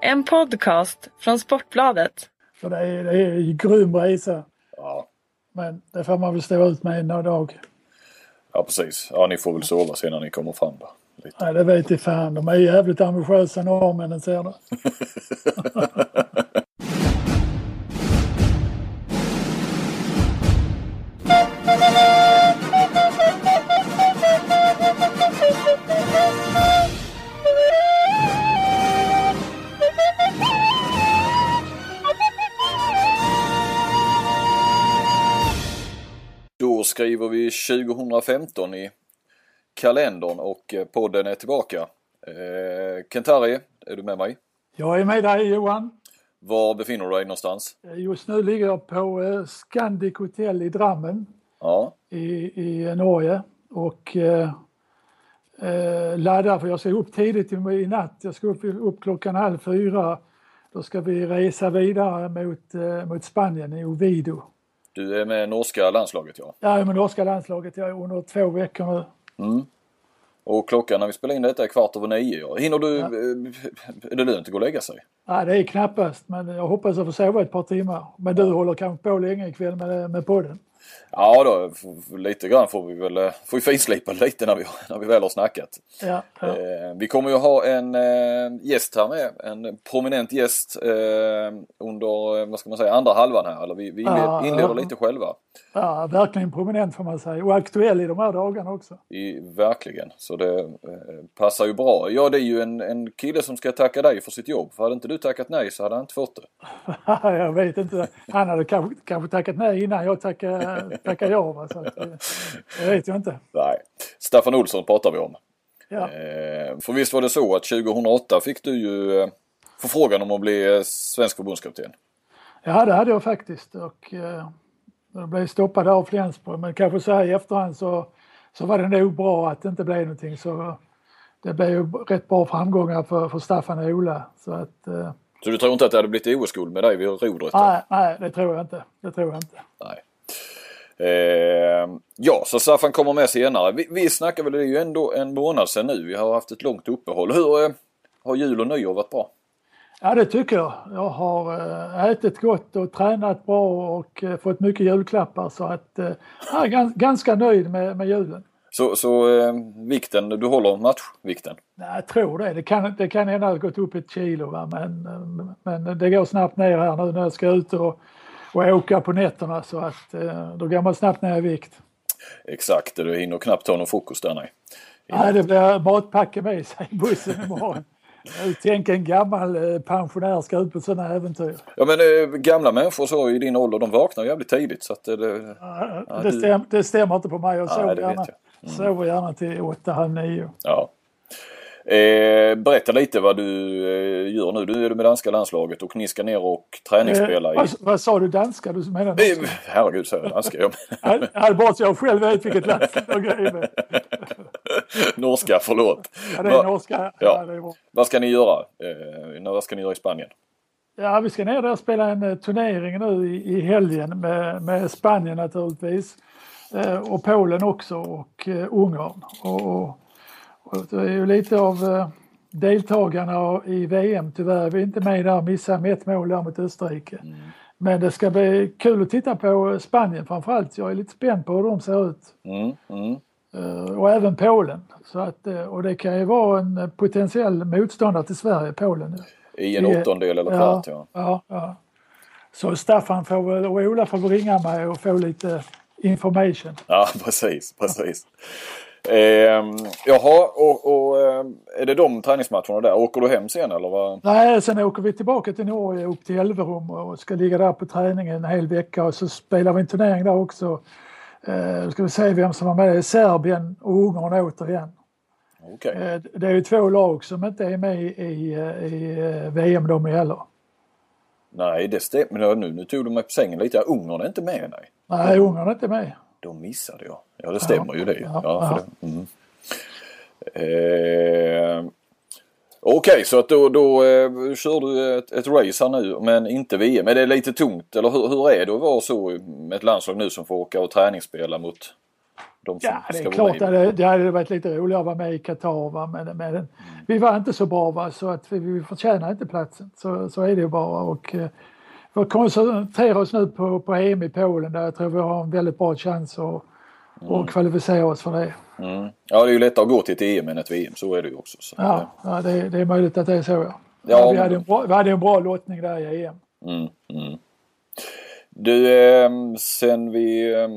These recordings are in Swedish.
En podcast från Sportbladet. För det är, det är en grym resa. Ja, Men det får man väl stå ut med en dag. ja precis. Ja, ni får väl sova sen när ni kommer fram då. Lite. Nej, det vet jag fan. De är jävligt ambitiösa norrmännen ser du. vi 2015 i kalendern och eh, podden är tillbaka. Eh, Kentari, är du med mig? Jag är med dig Johan. Var befinner du dig någonstans? Just nu ligger jag på eh, Scandic Hotel i Drammen Ja, i, i Norge och eh, eh, laddar för jag ska upp tidigt i, natt. Jag ska upp, upp klockan halv fyra. Då ska vi resa vidare mot, eh, mot Spanien i Ovido. Du är med norska landslaget ja. Jag är med norska landslaget jag är under två veckor nu. Mm. Och klockan när vi spelar in detta är kvart över nio. Ja. Hinner du, Ja. eh, är det lönt att gå och lägga sig? Nej, det är knappast, men jag hoppas att få sova ett par timmar. Men du håller kanske på länge ikväll med, med podden? Ja då, lite grann får vi väl eh, får vi finslipa lite när vi, när vi väl har snackat. Ja, ja. Eh, vi kommer ju ha en eh, gäst här med, en prominent gäst eh, under, vad ska man säga, andra halvan här. Eller vi, vi inled, Ja, inleder lite själva. ja verkligen prominent får man säga. Och aktuell i de här dagarna också. I, verkligen, så det passar ju bra. Ja, det är ju en, en kille som ska tacka dig för sitt jobb. För hade inte du tackat nej så hade han inte fått det. jag vet inte. Han hade kanske, kanske tackat nej innan jag tackade, tackade ja. Va? Så att, eh, det vet jag inte. Nej. Staffan Olsson pratar vi om. Ja. Eh, för visst var det så att 2008 fick du ju eh, förfrågan om att bli svensk förbundskapten. ja, det hade jag faktiskt. Och jag blev stoppad av Flensburg. Men kanske så här i efterhand så, så var det nog bra att det inte blev någonting. Så det blev ju rätt bra framgångar för, för Staffan och Ola. Så att, Så du tror inte att det hade blivit OS-guld med dig vid rodret? nej, nej, det tror jag inte. Det tror jag inte. Nej. Eh, ja, så Staffan kommer med senare. Vi, vi snackar väl, det är ju ändå en månad sedan nu. Vi har haft ett långt uppehåll. Hur eh, har jul och nyår varit bra? Ja, det tycker jag. Jag har eh, ätit gott och tränat bra och eh, fått mycket julklappar så att eh, jag är gans- ganska nöjd med, med julen. Så, så eh, vikten, du håller matchvikten? Nej, jag tror det. Det kan, det kan ändå ha gått upp ett kilo va? Men, men det går snabbt ner här nu när jag ska ut och, och åka på nätterna så att eh, då går man snabbt ner i vikt. Exakt, du hinner knappt ta någon frukost där nej. Nej, det blir matpacke med sig i bussen imorgon. Tänk en gammal eh, pensionär ska ut på sådana äventyr. Ja men eh, gamla människor så i din ålder, de vaknar jävligt tidigt så att eh, det, Ja, Ja, det, stäm, det stämmer inte på mig. Jag sover gärna, jag. sover gärna till åtta, halv nio. ja. Eh, berätta lite vad du eh, gör nu. Du är med danska landslaget och ni ska ner och träningsspela Eh, i... vad, vad sa du danska? Du menar Eh, norska? herregud, säger jag danska. Ja, Ja, ja, bara så jag själv vet vilket land jag är med. norska, förlåt. Ja, det är norska. Ja. Ja, är. Vad ska ni göra? Eh, vad ska ni göra i Spanien? ja, vi ska ner där och spela en eh, turnering nu i, i helgen med, med Spanien naturligtvis. Eh, och Polen också och eh, Ungern. Och, och det är ju lite av eh, deltagarna i VM tyvärr. Vi är inte med där, missade med ett mål där mot Österrike. Men det ska bli kul att titta på Spanien framförallt. Jag är lite spänd på hur de ser ut. Mm, mm. Eh, och även Polen. Så att, eh, och det kan ju vara en potentiell motståndare till Sverige, Polen. I en åttondel eller kvart, ja. ja, ja. Så Staffan får väl, och Ola får väl ringa mig och få lite information. Ja, precis, precis. Eh, jaha, och, och eh, är det de träningsmatcherna där? Åker du hem sen eller vad? Nej, sen åker vi tillbaka till Norge upp till Elverum och ska ligga där på träningen en hel vecka och så spelar vi en turnering där också. Eh, ska vi se vem som var med. Serbien och Ungern återigen. Okej. Eh, det är ju två lag som inte är med i, i, i eh, VM de heller. Nej, det stämmer. Nu, nu tog du mig på sängen lite. Ungern är inte med, nej. Nej, Ungern är inte med. Då missade jag. Ja, det stämmer ju det. ja, det. Mm. Eh, Okej, så att då, då eh, kör du ett, ett race här nu men inte VM. Är det lite tungt eller hur, hur är det att vara så med ett landslag nu som får åka och träningsspela mot De som Ja, det är vara klart med. det, det hade varit lite roligare att vara med i Qatar va? men, men vi var inte så bra va? så att vi, vi förtjänar inte platsen. Så, så är det ju bara. Och, eh, får koncentrera oss nu på, på EM i Polen där jag tror vi har en väldigt bra chans att, att kvalificera oss för det. Mm. Ja, det är ju lättare att gå till ett EM än ett VM. Så är det ju också. Så. Ja, ja det, det är möjligt att det är så ja. Ja, vi, hade en bra, vi hade en bra lottning där i EM. Mm, mm. Du, eh, sen vi eh,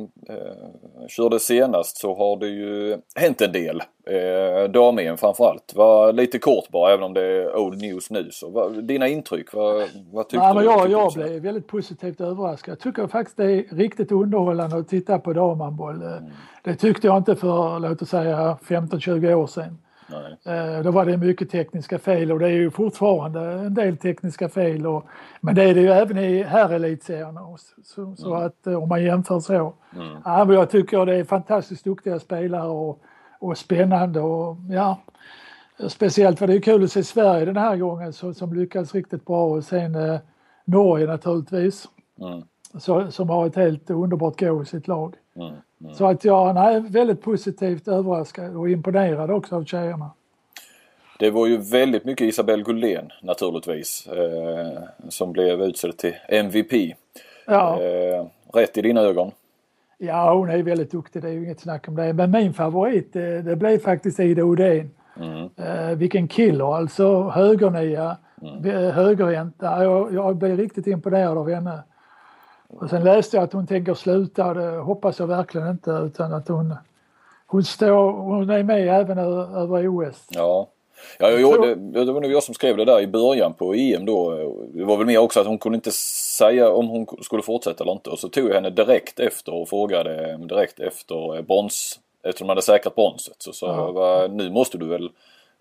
körde senast så har det ju hänt en del. Eh, Dam-EM framförallt. Var lite kort bara, även om det är old news nu. Så, vad, dina intryck, vad, vad tyckte Ja, men du? jag, Tyckte jag du? blev väldigt positivt överraskad. Jag tycker faktiskt det är riktigt underhållande att titta på damhandboll. Eh, Det tyckte jag inte för, låt oss säga, 15-20 år sedan. Nej. Eh, Då var det mycket tekniska fel och det är ju fortfarande en del tekniska fel. Och, men det är det ju även i herrelitserierna. Så, så, så att eh, om man jämför så. Mm. Ja, men jag tycker det är fantastiskt duktiga spelare och, och spännande och ja. Speciellt var det ju kul att se Sverige den här gången så, som lyckades riktigt bra och sen eh, Norge naturligtvis. Mm. Så, som har ett helt underbart gå i sitt lag. Mm. Så att jag är väldigt positivt överraskad och imponerad också av tjejerna. Det var ju väldigt mycket Isabelle Gullén naturligtvis. Eh, som blev utsedd till MVP. Ja. Eh, rätt i dina ögon. Ja, hon är väldigt duktig, det är ju inget snack om det. Men min favorit, det, det blev faktiskt Ida Odén. Mm. Eh, vilken killer, alltså högernia, mm. högerhänta. Jag, jag blev riktigt imponerad av henne. Och sen läste jag att hon tänker sluta och det hoppas jag verkligen inte utan att hon, hon, står, hon är med även över OS. Ja. Ja, jag, gjorde, det var nog jag som skrev det där i början på EM då. Det var väl mer också att hon kunde inte säga om hon skulle fortsätta eller inte. Och så tog jag henne direkt efter och frågade direkt efter brons. Eftersom de hade säkrat bronset. Så sa Ja. jag, "Va, nu måste du väl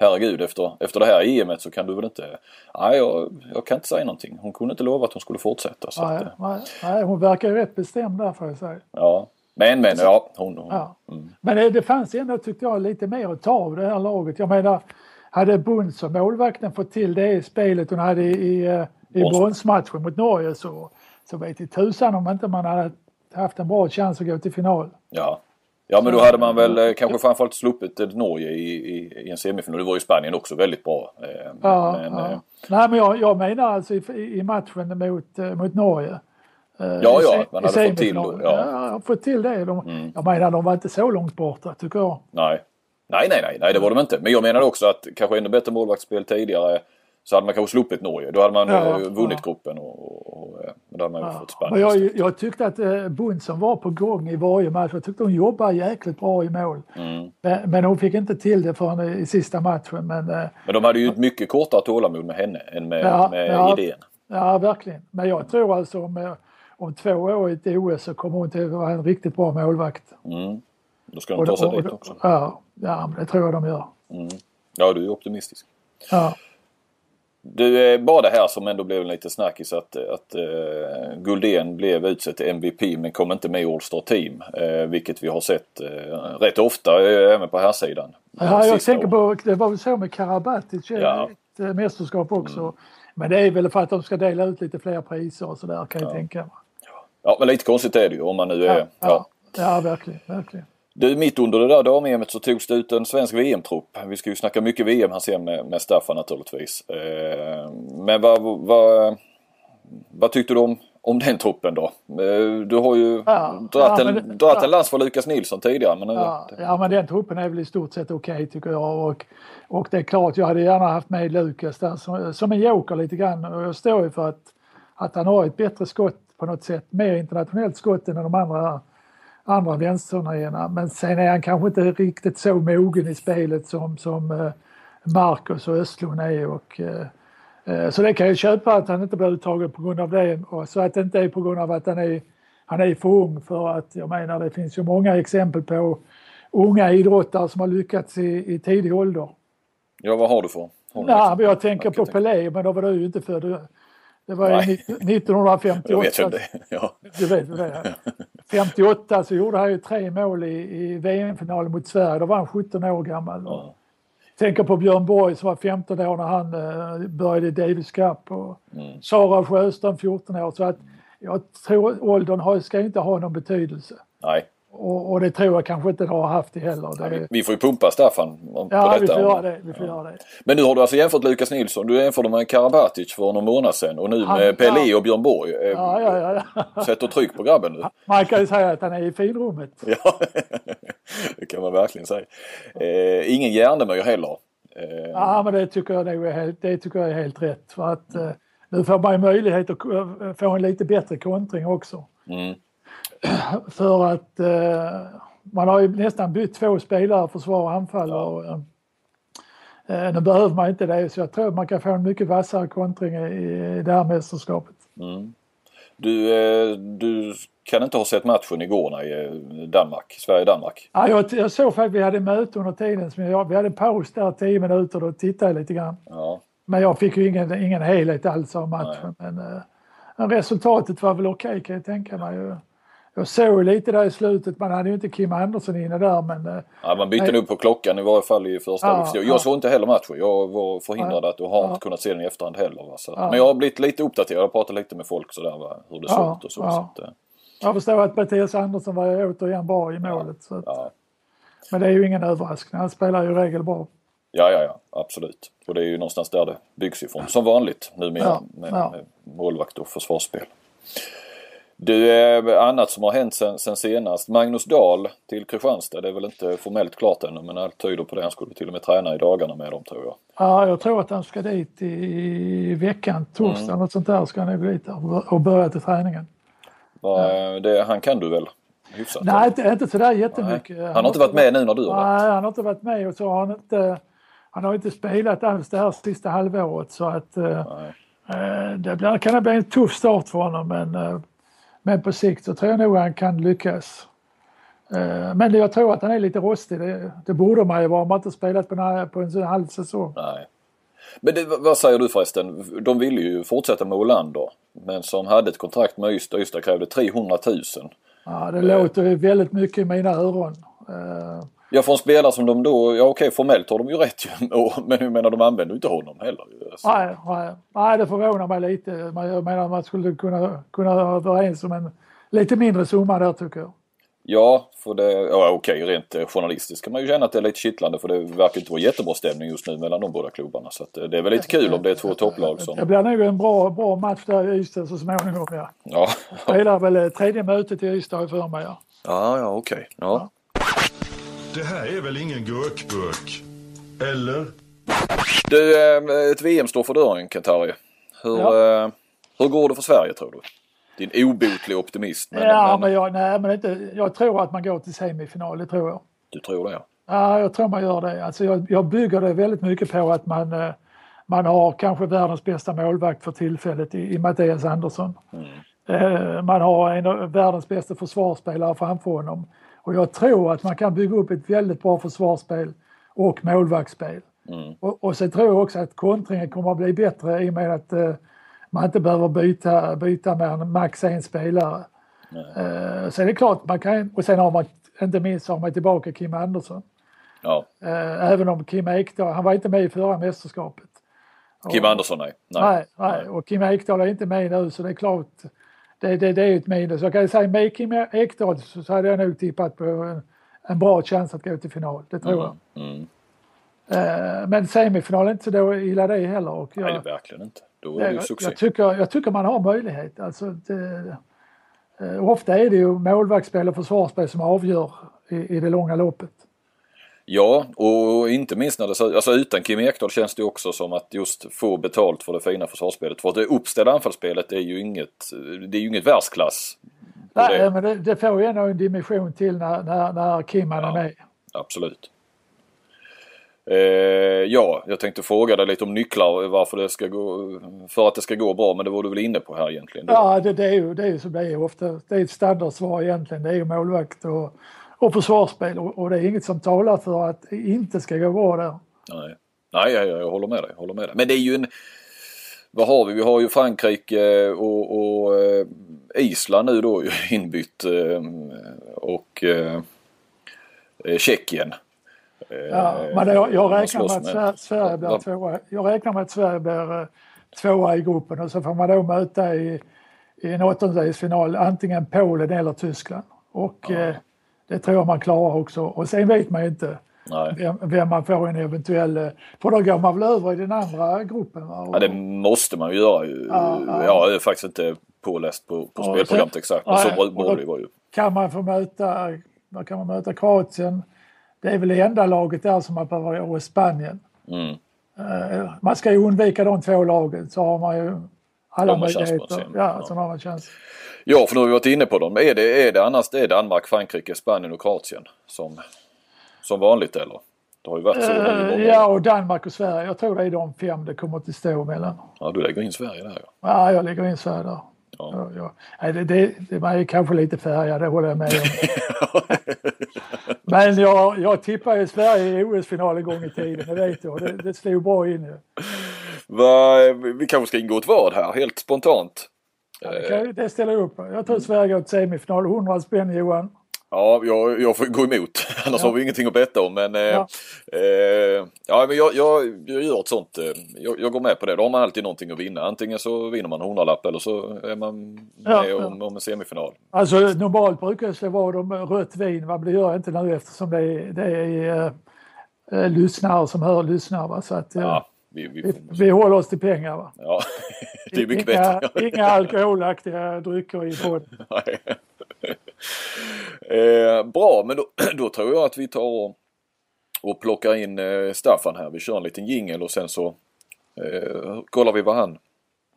Herregud efter, efter det här EMet så kan du väl inte... Nej jag, jag kan inte säga någonting. Hon kunde inte lova att hon skulle fortsätta. Så Nej, att, eh, nej, nej, hon verkar ju rätt bestämd där får jag säga. ja. Men men ja. Hon, hon, Ja. Mm. Men det, det fanns ändå, tyckte jag, lite mer att ta av det här laget. Jag menar, hade Bunds och målvakten fått till det spelet hon hade i, i, eh, bronsmatchen mot Norge så, så vet i tusan om inte man hade haft en bra chans att gå till final. Ja. Ja men då hade man väl eh, kanske framförallt sluppit eh, Norge i, i, i en semifinal. Det var ju Spanien också väldigt bra. Eh, Ja, men, ja. eh, Nej, men jag, jag menar alltså i, i matchen mot, eh, mot Norge. Eh, Ja, ja, man hade fått till. Ja, ja, fått till det. De, Mm. Jag menar, de var inte så långt borta tycker jag. nej. Nej, nej, nej, nej, det var de inte. Men jag menar också att kanske ännu bättre målvaktsspel tidigare så hade man kanske sluppit Norge. Då hade man Ja, eh, vunnit ja. gruppen och, och, och eh, då hade man Ja. fått Spanien. jag, jag tyckte att eh, Bundsson var på gång i varje match. Jag tyckte hon jobbade jäkligt bra i mål. Mm. Men, men hon fick inte till det förrän i, sista matchen. Men eh, Men de hade ju ett mycket kortare tålamod med henne än med, Ja, med ja. idén. ja, verkligen. Men jag tror alltså om, eh, om två år i ett OS så kommer hon till att vara en riktigt bra målvakt. Mm. Då ska de ta sig dit också. Ja, ja, det tror jag de gör. Mm. Ja, du är optimistisk. Ja, Du, eh, bara det här som ändå blev en liten snackis att, att uh, Guldén blev utsedd till MVP men kom inte med i All Star Team. eh, vilket vi har sett uh, rätt ofta uh, även på här sidan. ja jag tänker på, det var väl så med Karabatic i Ja. ett eh, mästerskap också. Men det är väl för att de ska dela ut lite fler priser och sådär kan jag tänka mig. Ja, men lite konstigt är det ju om man nu är... Ja, Ja, ja. ja verkligen. verkligen. Du, mitt under det där dam så togs det ut en svensk VM-trupp. Vi ska ju snacka mycket VM här sen med, med Staffan naturligtvis. Eh, men vad, vad, vad tyckte du om, om den truppen då? Eh, du har ju Ja, dratt ja, en, men- dratt ja. en lans för Lukas Nilsson tidigare. Men Ja, ja, men den truppen är väl i stort sett okej tycker jag. Och, och det är klart, jag hade gärna haft med Lukas där som, som en joker lite grann. Och jag står ju för att, att han har ett bättre skott på något sätt. Mer internationellt skott än de andra, andra vänsternierna. Men sen är han kanske inte riktigt så mogen i spelet som, som eh, Marcus och Östlund är. Och, eh, eh, så det kan jag köpa att han inte blir uttagen på grund av det. Och så att det inte är på grund av att han är, han är för ung. För att jag menar det finns ju många exempel på unga idrottare som har lyckats i, i tidig ålder. ja, vad har du för? Liksom- men jag tänker Jag på Pelé, men då var du ju inte född. Det var ju Nej. 1958. Jag vet vem det. Ja. Du vet vad det är. 58 så gjorde han ju tre mål i, i VM-finalen mot Sverige. Då var han 17 år gammal. Ja. Tänker på Björn Borg som var 15 år när han eh, började i Davis Cup. Och Mm. Sara Sjöström 14 år. Så att jag tror åldern har, ska inte ha någon betydelse. Nej. Och, och, det tror jag kanske inte har haft det heller. Det... Ja, vi, får ju pumpa Staffan på ja, detta. Vi får, det, vi får ja. det. Men nu har du alltså jämfört Lukas Nilsson. Du jämförde med Karabatic för någon månad sedan och nu Han, med Pelé och Björn Borg. Ja, ja, ja, Sätter tryck på grabben nu. Man kan ju säga att han är i finrummet. Ja, det kan man verkligen säga. Eh, ingen hjärnemyr heller. Eh... Ja, men det tycker jag är helt, det tycker jag är helt rätt. För att eh, nu får man ju möjlighet att få en lite bättre kontring också. Mm. För att eh, man har ju nästan bytt två spelare, försvar och anfall. Och, eh, nu behöver man inte det så jag tror att man kan få en mycket vassare kontring i, det här mästerskapet. Mm. Du, eh, du kan inte ha sett matchen igår i eh, Danmark, Sverige-Danmark? Ja, jag, jag såg faktiskt, vi hade möte under tiden, som jag, vi hade paus där 10 minuter och tittade lite grann. Ja. Men jag fick ju ingen, ingen helhet alls av matchen. Nej. Men, äh, resultatet var väl okej okay, kan jag tänka mig. Jag såg lite där i slutet, man hade ju inte Kim Andersson inne där men... Eh, ja, man bytte nog på klockan i varje fall i första ja, Jag ja. såg inte heller matchen. Jag var förhindrad ja, att och har inte kunnat se den i efterhand heller. Va? Så, Men jag har blivit lite uppdaterad. Jag har pratat lite med folk sådär va? hur det såg ut och så. så att, eh. Jag förstår att Mattias Andersson var återigen bra i målet. Så att, Men det är ju ingen överraskning. Han spelar ju i regel bra. Ja, ja, ja, absolut. Och det är ju någonstans där det byggs ifrån. Som vanligt numera ja, med, ja. med målvakt och försvarsspel. Du, eh, annat som har hänt sen, sen senast. Magnus Dahl till Kristianstad. Det är väl inte formellt klart ännu men allt tyder på det. Han skulle till och med träna i dagarna med dem tror jag. Ja, jag tror att han ska dit i veckan, torsdag mm. något sånt där ska han nog dit och börja till träningen. Va, det, han kan du väl? Hyfsat, Nej, inte, inte sådär jättemycket. Nej. Han, han har inte varit med nu när du har varit? Nej, han har inte varit med och så har han inte... Han har inte spelat alls det här sista halvåret så att... Eh, eh det blir, kan det bli en tuff start för honom men eh, men på sikt så tror jag nog han kan lyckas. Eh, men jag tror att han är lite rostig. Det, det borde man ju vara om man inte spelat på en, på en halv säsong. Nej. Men det, vad säger du förresten? De ville ju fortsätta med Olander. Men som hade ett kontrakt med Ystad. Ystad krävde 300 000. Ja, det äh, låter väldigt mycket i mina öron. Uh, Ja för en spelare som de då, ja okej formellt har de ju rätt ju. Men jag menar de använder ju inte honom heller. Alltså. Nej, nej, nej det förvånar mig lite. Jag menar man skulle kunna, kunna vara överens om en lite mindre summa där tycker jag. Ja, för det, ja, okej rent eh, journalistiskt kan man ju känna att det är lite kittlande för det verkar inte vara jättebra stämning just nu mellan de båda klubbarna. Så eh, det är väl lite kul om det är två topplag som... Det blir nog en bra, bra match där i Ystad så småningom ja. ja. Spelar väl eh, tredje mötet i Ystad för mig ja. Ja, ja okej. Ja. ja. Det här är väl ingen gurkburk? Eller? Du, eh, ett VM står för dörren Kentari. Hur, ja. Eh, hur går det för Sverige tror du? Din obotlig optimist. Men, ja, men, men jag, nej, men inte, jag tror att man går till semifinal, det tror jag. Du tror det ja? Ja, jag tror man gör det. Alltså jag, jag bygger det väldigt mycket på att man, eh, man har kanske världens bästa målvakt för tillfället i, i Mattias Andersson. Mm. Man har en av världens bästa försvarsspelare framför honom. Och jag tror att man kan bygga upp ett väldigt bra försvarsspel och målvaktsspel. Mm. Och, och sen tror jag också att kontringen kommer att bli bättre i och med att eh, man inte behöver byta, byta med en max en spelare. Eh, så är det klart, man kan, och sen har man inte minst har man tillbaka Kim Andersson. Ja. Eh, även om Kim Ekdahl, han var inte med i förra mästerskapet. Kim Andersson nej. Nej, nej, nej. och Kim Ekdahl är inte med nu så det är klart det, det, det är ett minus. Jag kan säga med Kim Ekdahl så hade jag nog tippat på en, en bra chans att gå till final. Det tror mm. jag. Mm. Uh, men semifinal är inte så då illa det heller. Och jag, Nej, det är verkligen inte. Då är det ju succé. Jag tycker, jag tycker man har möjlighet. Alltså, det, uh, ofta är det ju målvaktsspel och försvarsspel som avgör i, i det långa loppet. Ja, och inte minst när det alltså utan Kim Ekdahl känns det också som att just få betalt för det fina försvarsspelet. För att det uppställda anfallsspelet är ju inget, det är ju inget världsklass. Nej, det. men det, det får ju ändå en dimension till när, när, när Kim ja, är med. Absolut. Eh, ja, jag tänkte fråga dig lite om nycklar varför det ska gå, för att det ska gå bra men det var du väl inne på här egentligen? Ja, det, det är ju det är ju som det är ofta. Det är ett standardsvar egentligen. Det är ju målvakt och och försvarsspel och, och det är inget som talar för att det inte ska gå bra där. Nej, Nej jag, jag håller med dig. Håller med dig. Men det är ju en... Vad har vi? Vi har ju Frankrike och, och eh, Island nu då inbytt eh, och eh, Tjeckien. Ja, men jag, jag räknar med att Sverige blir tvåa. Jag räknar med att Sverige blir tvåa i gruppen och så får man då möta i, i en åttondelsfinal antingen Polen eller Tyskland. Och ja det tror jag man klarar också. Och sen vet man ju inte vem, vem man får en eventuell... För då går man väl över i den andra gruppen? Va? Ja, det måste man ju göra. ju. Ja, ja. Jag är faktiskt inte påläst på, på Ja, spelprogrammet exakt. Men så borde det vara ju. kan man få möta, vad kan man möta Kroatien? Det är väl det enda laget där som man behöver och Spanien. Mm. Eh, Man ska ju undvika de två lagen så har man ju alla Har man chans på en möjligheter. Ja, ja. så har man chans. Ja, för nu har vi varit inne på dem. Är det, är det annars det är Danmark, Frankrike, Spanien och Kroatien som, som vanligt eller? Det har ju varit så. många Ja, och Danmark och Sverige. Jag tror det är de fem det kommer att stå mellan. ja, du lägger in Sverige där ja. Ja, jag lägger in Sverige där. Ja. Ja, ja. Det, det, det, man är kanske lite färgad, det håller jag med om. Men jag, jag tippade ju Sverige i OS-final en gång i tiden, det vet jag. Det, det slog bra in ju. Va, vi kanske ska ingå ett vad här, helt spontant. Ja, det, kan, det ställer jag upp. Jag tror Sverige går till semifinal. 100 spänn Johan. Ja, jag, jag får gå emot. Annars Ja. har vi ingenting att betta om. Men, eh, Ja. eh, ja, men jag, jag, jag gör ett sånt. Eh, jag, jag går med på det. Då har man alltid någonting att vinna. Antingen så vinner man en hundralapp eller så är man med ja. om, om en semifinal. Alltså normalt brukar jag slå vad om rött vin, men det gör jag inte nu eftersom det är, det är äh, lyssnare som hör lyssnare. Va? Så att, eh, Ja, vi, vi, vi, vi håller oss till pengar. Va? ja. det är mycket inga, bättre. inga alkoholaktiga drycker i podden. Eh, bra, men då, då tror jag att vi tar och, och plockar in eh, Staffan här. Vi kör en liten jingel och sen så eh, kollar vi vad han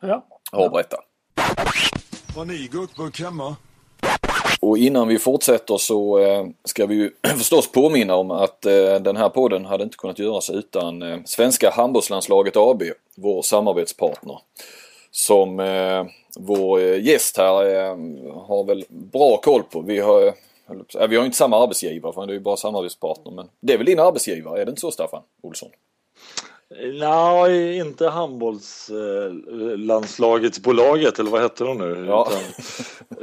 Ja. har att berätta. Har ni gurkburk hemma? Och innan vi fortsätter så eh, ska vi ju förstås påminna om att eh, den här podden hade inte kunnat göras utan eh, Svenska handbollslandslaget AB, vår samarbetspartner. Som vår gäst här har väl bra koll på. Vi har, vi har inte samma arbetsgivare för det är ju bara samarbetspartner. Men det är väl din arbetsgivare, är det inte så Staffan Olsson? Nej, inte handbollslandslagets bolaget eller vad hette de nu? Ja. Utan,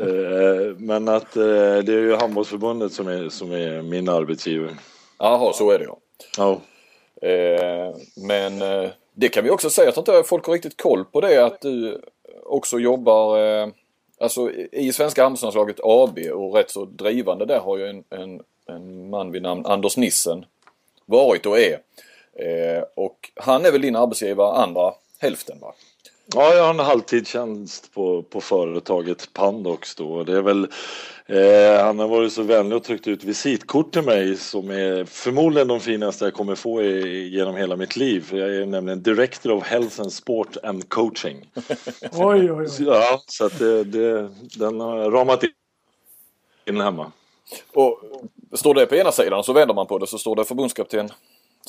eh, men att eh, det är ju handbollsförbundet som är, som är min arbetsgivare. Jaha, så är det ja. Ja. Eh, men det kan vi också säga, jag tror inte folk har riktigt koll på det att du också jobbar alltså i Svenska handbollslandslaget AB och rätt så drivande där har ju en, en, en man vid namn Anders Nissen varit och är. Eh, och han är väl din arbetsgivare andra hälften va? Ja, jag har en halvtidstjänst på, på företaget Pandox då. Det är väl, eh, han har varit så vänlig och tryckt ut visitkort till mig som är förmodligen de finaste jag kommer få i, genom hela mitt liv. För Jag är nämligen Director of Health and Sport and Coaching. Oj, oj, oj. ja, så att det, det, den har jag ramat in hemma. Och står det på ena sidan så vänder man på det så står det förbundskapten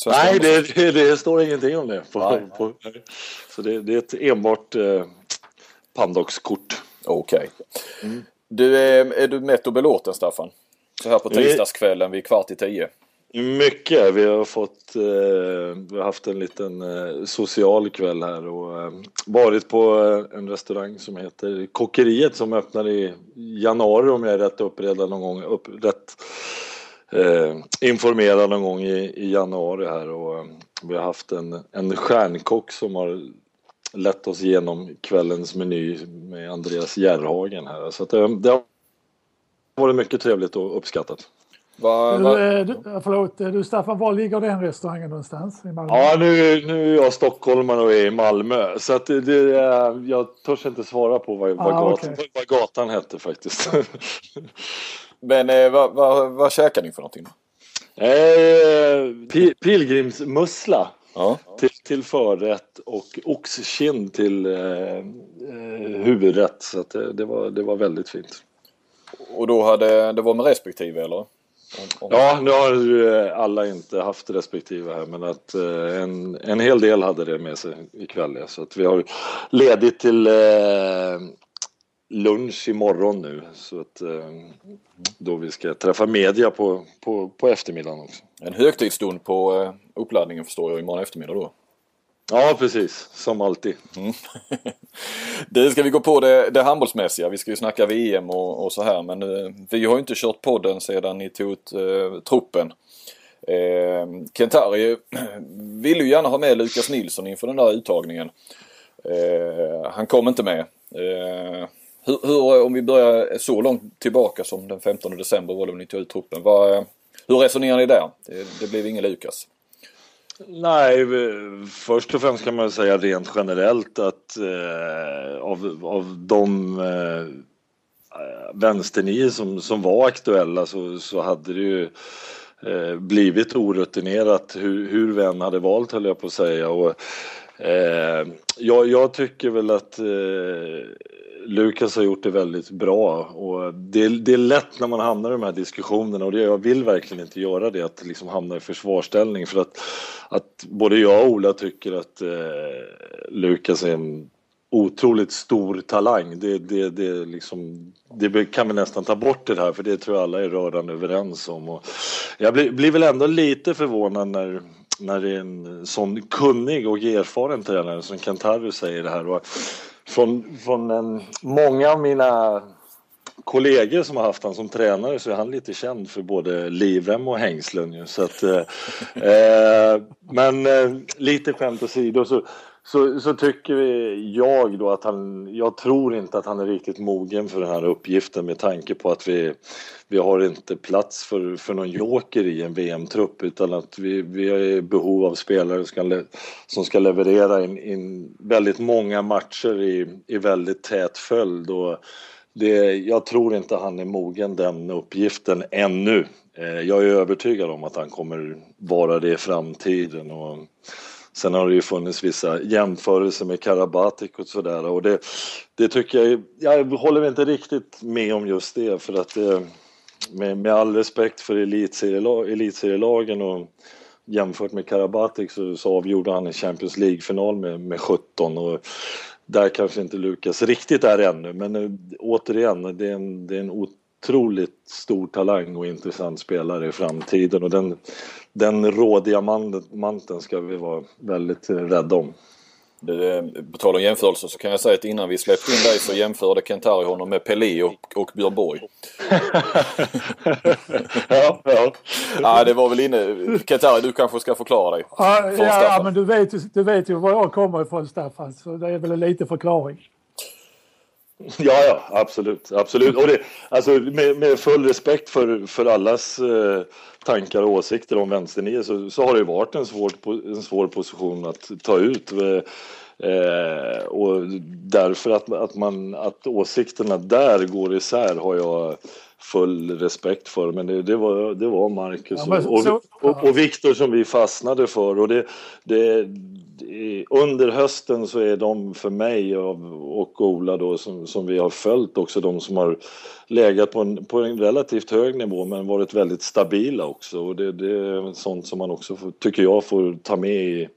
Nej, det, det, det står ingenting om det. På, Nej. på, så det, det är ett enbart eh, Pandox-kort. Okej. Du, är, är du mätt och belåten Staffan? Så här på tisdagskvällen vid kvart i tio. Mycket. Vi har fått, eh, vi har haft en liten eh, social kväll här och eh, varit på eh, en restaurang som heter Kockeriet som öppnar i januari om jag är rätt uppredan någon gång, upp, rätt eh, informerad någon gång i, i januari här och eh, vi har haft en, en stjärnkock som har lett oss igenom kvällens meny med Andreas Järhagen här så att det, det har varit mycket trevligt och uppskattat. Va, Du, va, eh, du, förlåt, eh, du Staffan, var ligger den restaurangen någonstans? I Malmö? Ja, nu, nu är jag stockholmare och är i Malmö. Så att det, det, är- jag törs inte svara på vad, vad, Ah, gatan, okej. vad gatan hette faktiskt. men eh, vad va, vad käkar ni för någonting? eh, pi, pilgrimsmussla Ja. till, till förrätt och oxkind till eh, eh, huvudrätt. Så det, det, var, det var väldigt fint. Och då hade det var med respektive eller? Om- om- Ja, nu har ju eh, alla inte haft respektive här men att eh, en, en hel del hade det med sig ikväll. Ja. Så att vi har ledigt till eh, lunch imorgon nu så att eh, då vi ska träffa media på, på, på eftermiddagen också. En högtidsstund på eh, uppladdningen förstår jag imorgon eftermiddag då. Ja, precis. Som alltid. Det ska vi gå på det, det handbollsmässiga. Vi ska ju snacka VM och, och så här men eh, vi har ju inte kört podden sedan ni tog ut eh, truppen. Eh, Kentari ville ju gärna ha med Lukas Nilsson inför den där uttagningen. Eh, han kom inte med. Eh, hur, hur, eh, om vi börjar så långt tillbaka som den 15 december var det ni tog ut truppen. Vad, eh, hur resonerar ni där? Det, det blev ingen Lukas. Nej, eh, först och främst kan man säga rent generellt att eh, av, av de eh, vänsternio som, som var aktuella så, så hade det ju eh, blivit orutinerat hur, hur vi än hade valt höll jag på att säga. Och, eh, jag, jag tycker väl att eh, Lukas har gjort det väldigt bra och det, det, är lätt när man hamnar i de här diskussionerna och det, jag vill verkligen inte göra det, att liksom hamna i försvarsställning för att, att både jag och Ola tycker att eh, Lukas är en otroligt stor talang. Det, det, det, liksom, det kan vi nästan ta bort det här för det tror jag alla är rörande överens om. Och jag blir, blir väl ändå lite förvånad när, när det är en sån kunnig och erfaren tränare som Kentaru säger det här. Och från, från en, många av mina kollegor som har haft han som tränare så är han lite känd för både livrem och hängslen. Ju. Så att, eh, eh men eh, lite skämt åsido så, så, så tycker jag då att han, jag tror inte att han är riktigt mogen för den här uppgiften med tanke på att vi, vi har inte plats för, för någon joker i en VM-trupp utan att vi, vi är i behov av spelare som ska, som ska leverera in, in väldigt många matcher i, i väldigt tät följd. Och det, jag tror inte han är mogen den uppgiften ännu. Eh, jag är övertygad om att han kommer vara det i framtiden. Och Sen har det ju funnits vissa jämförelser med Karabatic och sådär. Och det, det tycker jag, jag håller inte riktigt med om just det för att det, med, med all respekt för elitserielagen och jämfört med Karabatic så, så avgjorde han en Champions League-final med, med 17 och där kanske inte Lukas riktigt är ännu. Men eh, återigen, det är en, det är en otroligt stor talang och intressant spelare i framtiden och den, den rådiamanten ska vi vara väldigt rädda om. På tal om jämförelser så kan jag säga att innan vi släppte in dig så jämförde Kentari honom med Pelé och, och Björn Borg. ja, ja. ja, det var väl inne. Kentari, du kanske ska förklara dig. Ja, ja men du vet, du vet ju var jag kommer ifrån Staffan, så det är väl en liten förklaring. Ja, ja, absolut, absolut. Och det, alltså, med, med full respekt för, för allas eh, tankar och åsikter om vänsternio så, så har det varit en svår, en svår position att ta ut. Eh, eh, och därför att, att, man, att åsikterna där går isär har jag full respekt för. Men det, det var, det var Marcus ja, och, och, och, och Viktor som vi fastnade för. Och det, det, under hösten så är de för mig och Ola då som, som vi har följt också de som har legat på en, på en relativt hög nivå men varit väldigt stabila också och det, det är sånt som man också får, tycker jag får ta med i,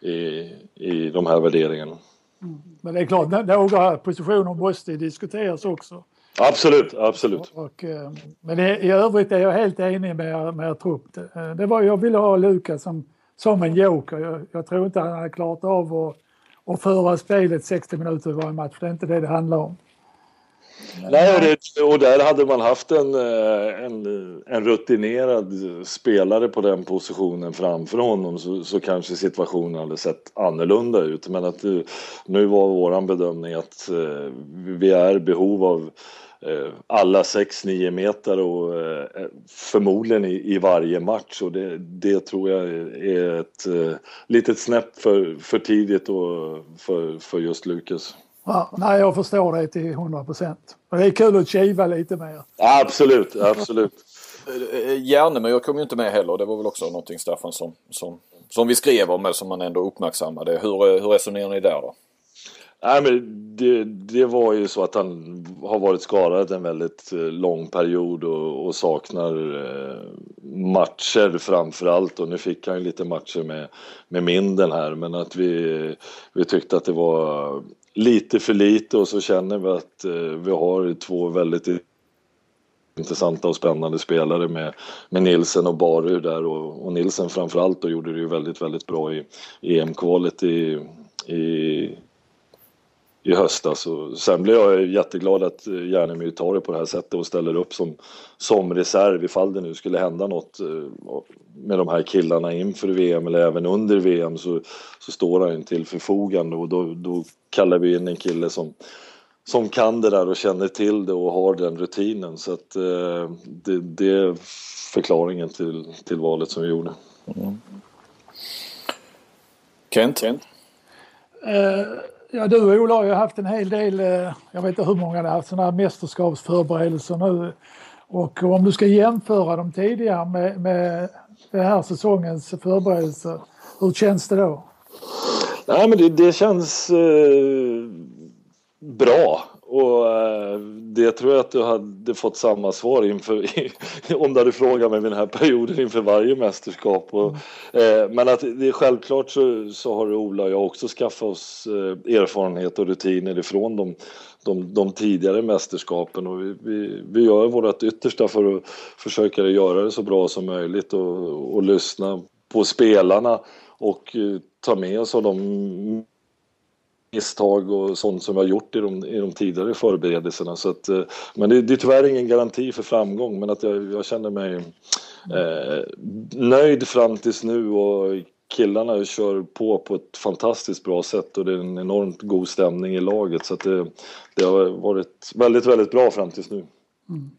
i, i de här värderingarna. Mm. Men det är klart, några positioner måste diskuteras också. Absolut, absolut. Och, eh, men i övrigt är jag helt enig med, med er trupp. Det var, jag ville ha Lukas som som en joker. Jag, jag tror inte han hade klarat av att, att föra spelet 60 minuter i varje match. Det är inte det det handlar om. Nej, och, det, och, där hade man haft en, eh, en, en, rutinerad spelare på den positionen framför honom så, så kanske situationen hade sett annorlunda ut. Men att eh, nu var våran bedömning att eh, vi är i behov av Eh, alla 6-9 meter och eh, förmodligen i, varje match och det, det, tror jag är ett eh, litet snäpp för, för tidigt och för, för just Lukas. Ja, nej, jag förstår det till 100 procent. Det är kul att kiva lite mer. Absolut, absolut. Järnemyr kom ju inte med heller. Det var väl också någonting Staffan som, som, som vi skrev om, men som man ändå uppmärksammade. Hur, hur resonerar ni där då? Nej, men det, det var ju så att han har varit skadad en väldigt eh, lång period och, och saknar eh, matcher framför allt och nu fick han ju lite matcher med, med Minden här. Men att vi, vi tyckte att det var lite för lite och så känner vi att eh, vi har två väldigt intressanta och spännande spelare med, med Nilsen och Baru där. Och, och Nilsen framförallt då gjorde det ju väldigt, väldigt bra i EM-kvalet i, i i höstas. Och sen blev jag jätteglad att Järnemyr tar det på det här sättet och ställer upp som, som reserv ifall det nu skulle hända något eh, med de här killarna inför VM eller även under VM så, så står han till förfogande och då, då kallar vi in en kille som, som kan det där och känner till det och har den rutinen. Så att eh, det, det, är förklaringen till, till valet som vi gjorde. Mm. Kent? Kent? Uh, ja, du och Ola har ju haft en hel del, eh, jag vet inte hur många det har haft, sådana här mästerskapsförberedelser nu. Och om du ska jämföra dem tidigare med, med den här säsongens förberedelser, hur känns det då? Nej, men det, det känns eh, bra. Och eh, det tror jag att du hade fått samma svar inför om du hade frågat mig vid den här perioden inför varje mästerskap. Och, eh, men att det är självklart så, så har Ola och jag också skaffat oss eh, erfarenhet och rutiner ifrån de, de, de tidigare mästerskapen och vi, vi, vi gör vårt yttersta för att försöka göra det så bra som möjligt och, och lyssna på spelarna och ta med oss av de misstag och sånt som vi har gjort i de, i de tidigare förberedelserna. Så att, eh, men det, det är tyvärr ingen garanti för framgång men att jag, jag känner mig eh, nöjd fram tills nu och killarna kör på på ett fantastiskt bra sätt och det är en enormt god stämning i laget så att det, det har varit väldigt, väldigt bra fram tills nu. Mm.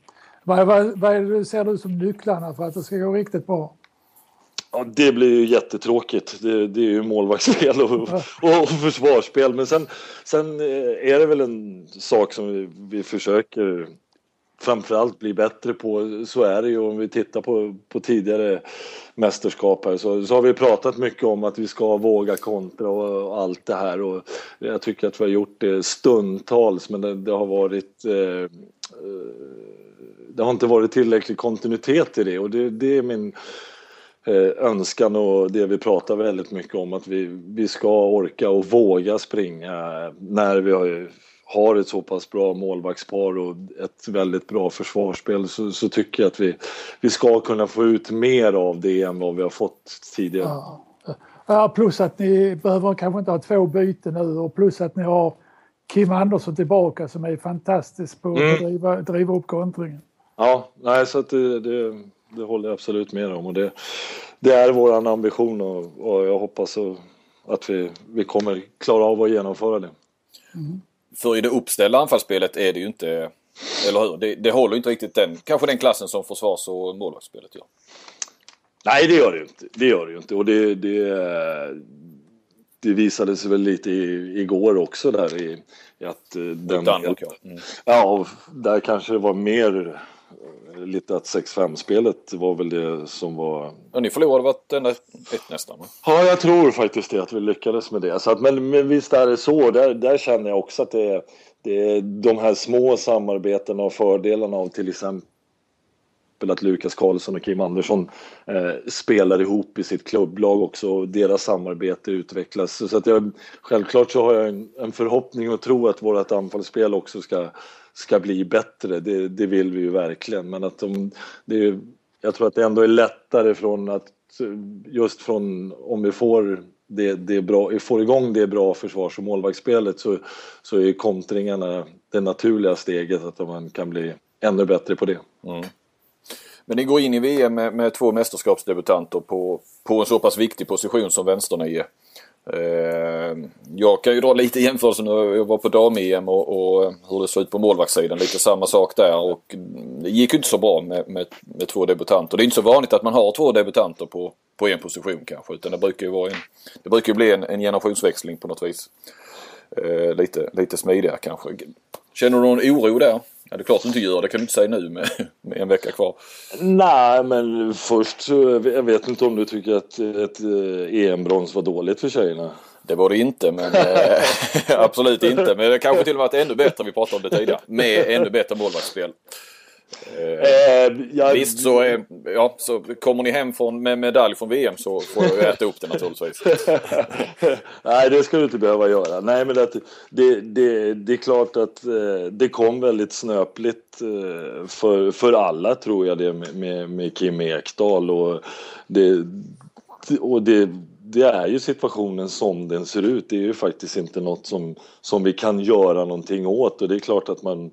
Vad, vad, vad ser du som nycklarna för att det ska gå riktigt bra? Ja, det blir ju jättetråkigt. Det, det är ju målvaktsspel och, och, och försvarsspel. Men sen, sen eh, är det väl en sak som vi, vi försöker framförallt bli bättre på. Så är det ju om vi tittar på, på tidigare mästerskap här så, så har vi pratat mycket om att vi ska våga kontra och, och allt det här och jag tycker att vi har gjort det stundtals men det, det har varit eh, eh det har inte varit tillräcklig kontinuitet i det och det, det är min önskan och det vi pratar väldigt mycket om att vi, vi ska orka och våga springa när vi har, har ett så pass bra målvaktspar och ett väldigt bra försvarsspel så, så, tycker jag att vi, vi ska kunna få ut mer av det än vad vi har fått tidigare. Ja. Ja, plus att ni behöver kanske inte ha två byten nu och plus att ni har Kim Andersson tillbaka som är fantastisk på att mm. driva, driva upp kontringen. Ja, nej, så att det, det, det håller jag absolut med om och det, det är vår ambition och, och jag hoppas att vi, vi kommer klara av att genomföra det. Mm. För i det uppställda anfallsspelet är det ju inte, eller hur? Det, det håller inte riktigt den, kanske den klassen som försvars och målvaktsspelet gör. Nej, det gör det ju inte. Det gör det ju inte och det, det, det visade sig väl lite i, igår också där i, i att eh, den... Danmark, ja. Mm. ja, där kanske det var mer lite att 6-5-spelet var väl det som var... Ja, ni förlorade vartenda ett nästan va? Ja, jag tror faktiskt det, att vi lyckades med det. Så att, men, men visst är det så, där, där känner jag också att det är, det är de här små samarbetena och fördelarna av till exempel att Lukas Karlsson och Kim Andersson eh, spelar ihop i sitt klubblag också och deras samarbete utvecklas. Så att jag, självklart så har jag en, en förhoppning och tro att vårt anfallsspel också ska ska bli bättre. Det, det vill vi ju verkligen. Men att de, det jag tror att det ändå är lättare från att just från om vi får det, det bra, får igång det bra försvars och målvaktsspelet så, så är kontringarna det naturliga steget att man kan bli ännu bättre på det. Mm. Men ni går in i VM med, med två mästerskapsdebutanter på, på en så pass viktig position som vänsternio. Eh, jag kan ju dra lite jämförelse nu. Jag var på dam-EM och, och, hur det såg ut på målvaktssidan. Lite samma sak där och det gick ju inte så bra med, med, med, två debutanter. Det är inte så vanligt att man har två debutanter på, på en position kanske utan det brukar ju, vara en, det brukar bli en, en generationsväxling på något vis. Eh, lite, lite smidigare kanske. Känner du någon oro där? Ja, det är klart du inte gör det kan du inte säga nu med, med en vecka kvar. Nej, men först så, jag vet inte om du tycker att ett eh, EM-brons var dåligt för tjejerna. Det var det inte, men eh, absolut inte. Men det kanske till och med varit ännu bättre, vi pratade om det tidigare, med ännu bättre målvaktsspel. Eh, jag... Visst så, är, ja, så kommer ni hem från, med medalj från VM så får jag äta upp det naturligtvis. Nej det ska du inte behöva göra. Nej men det, det, det, det är klart att eh, det kom väldigt snöpligt eh, för, för alla tror jag det med, med, med Kim Ekdahl och det, och det det är ju situationen som den ser ut. Det är ju faktiskt inte något som, som vi kan göra någonting åt och det är klart att man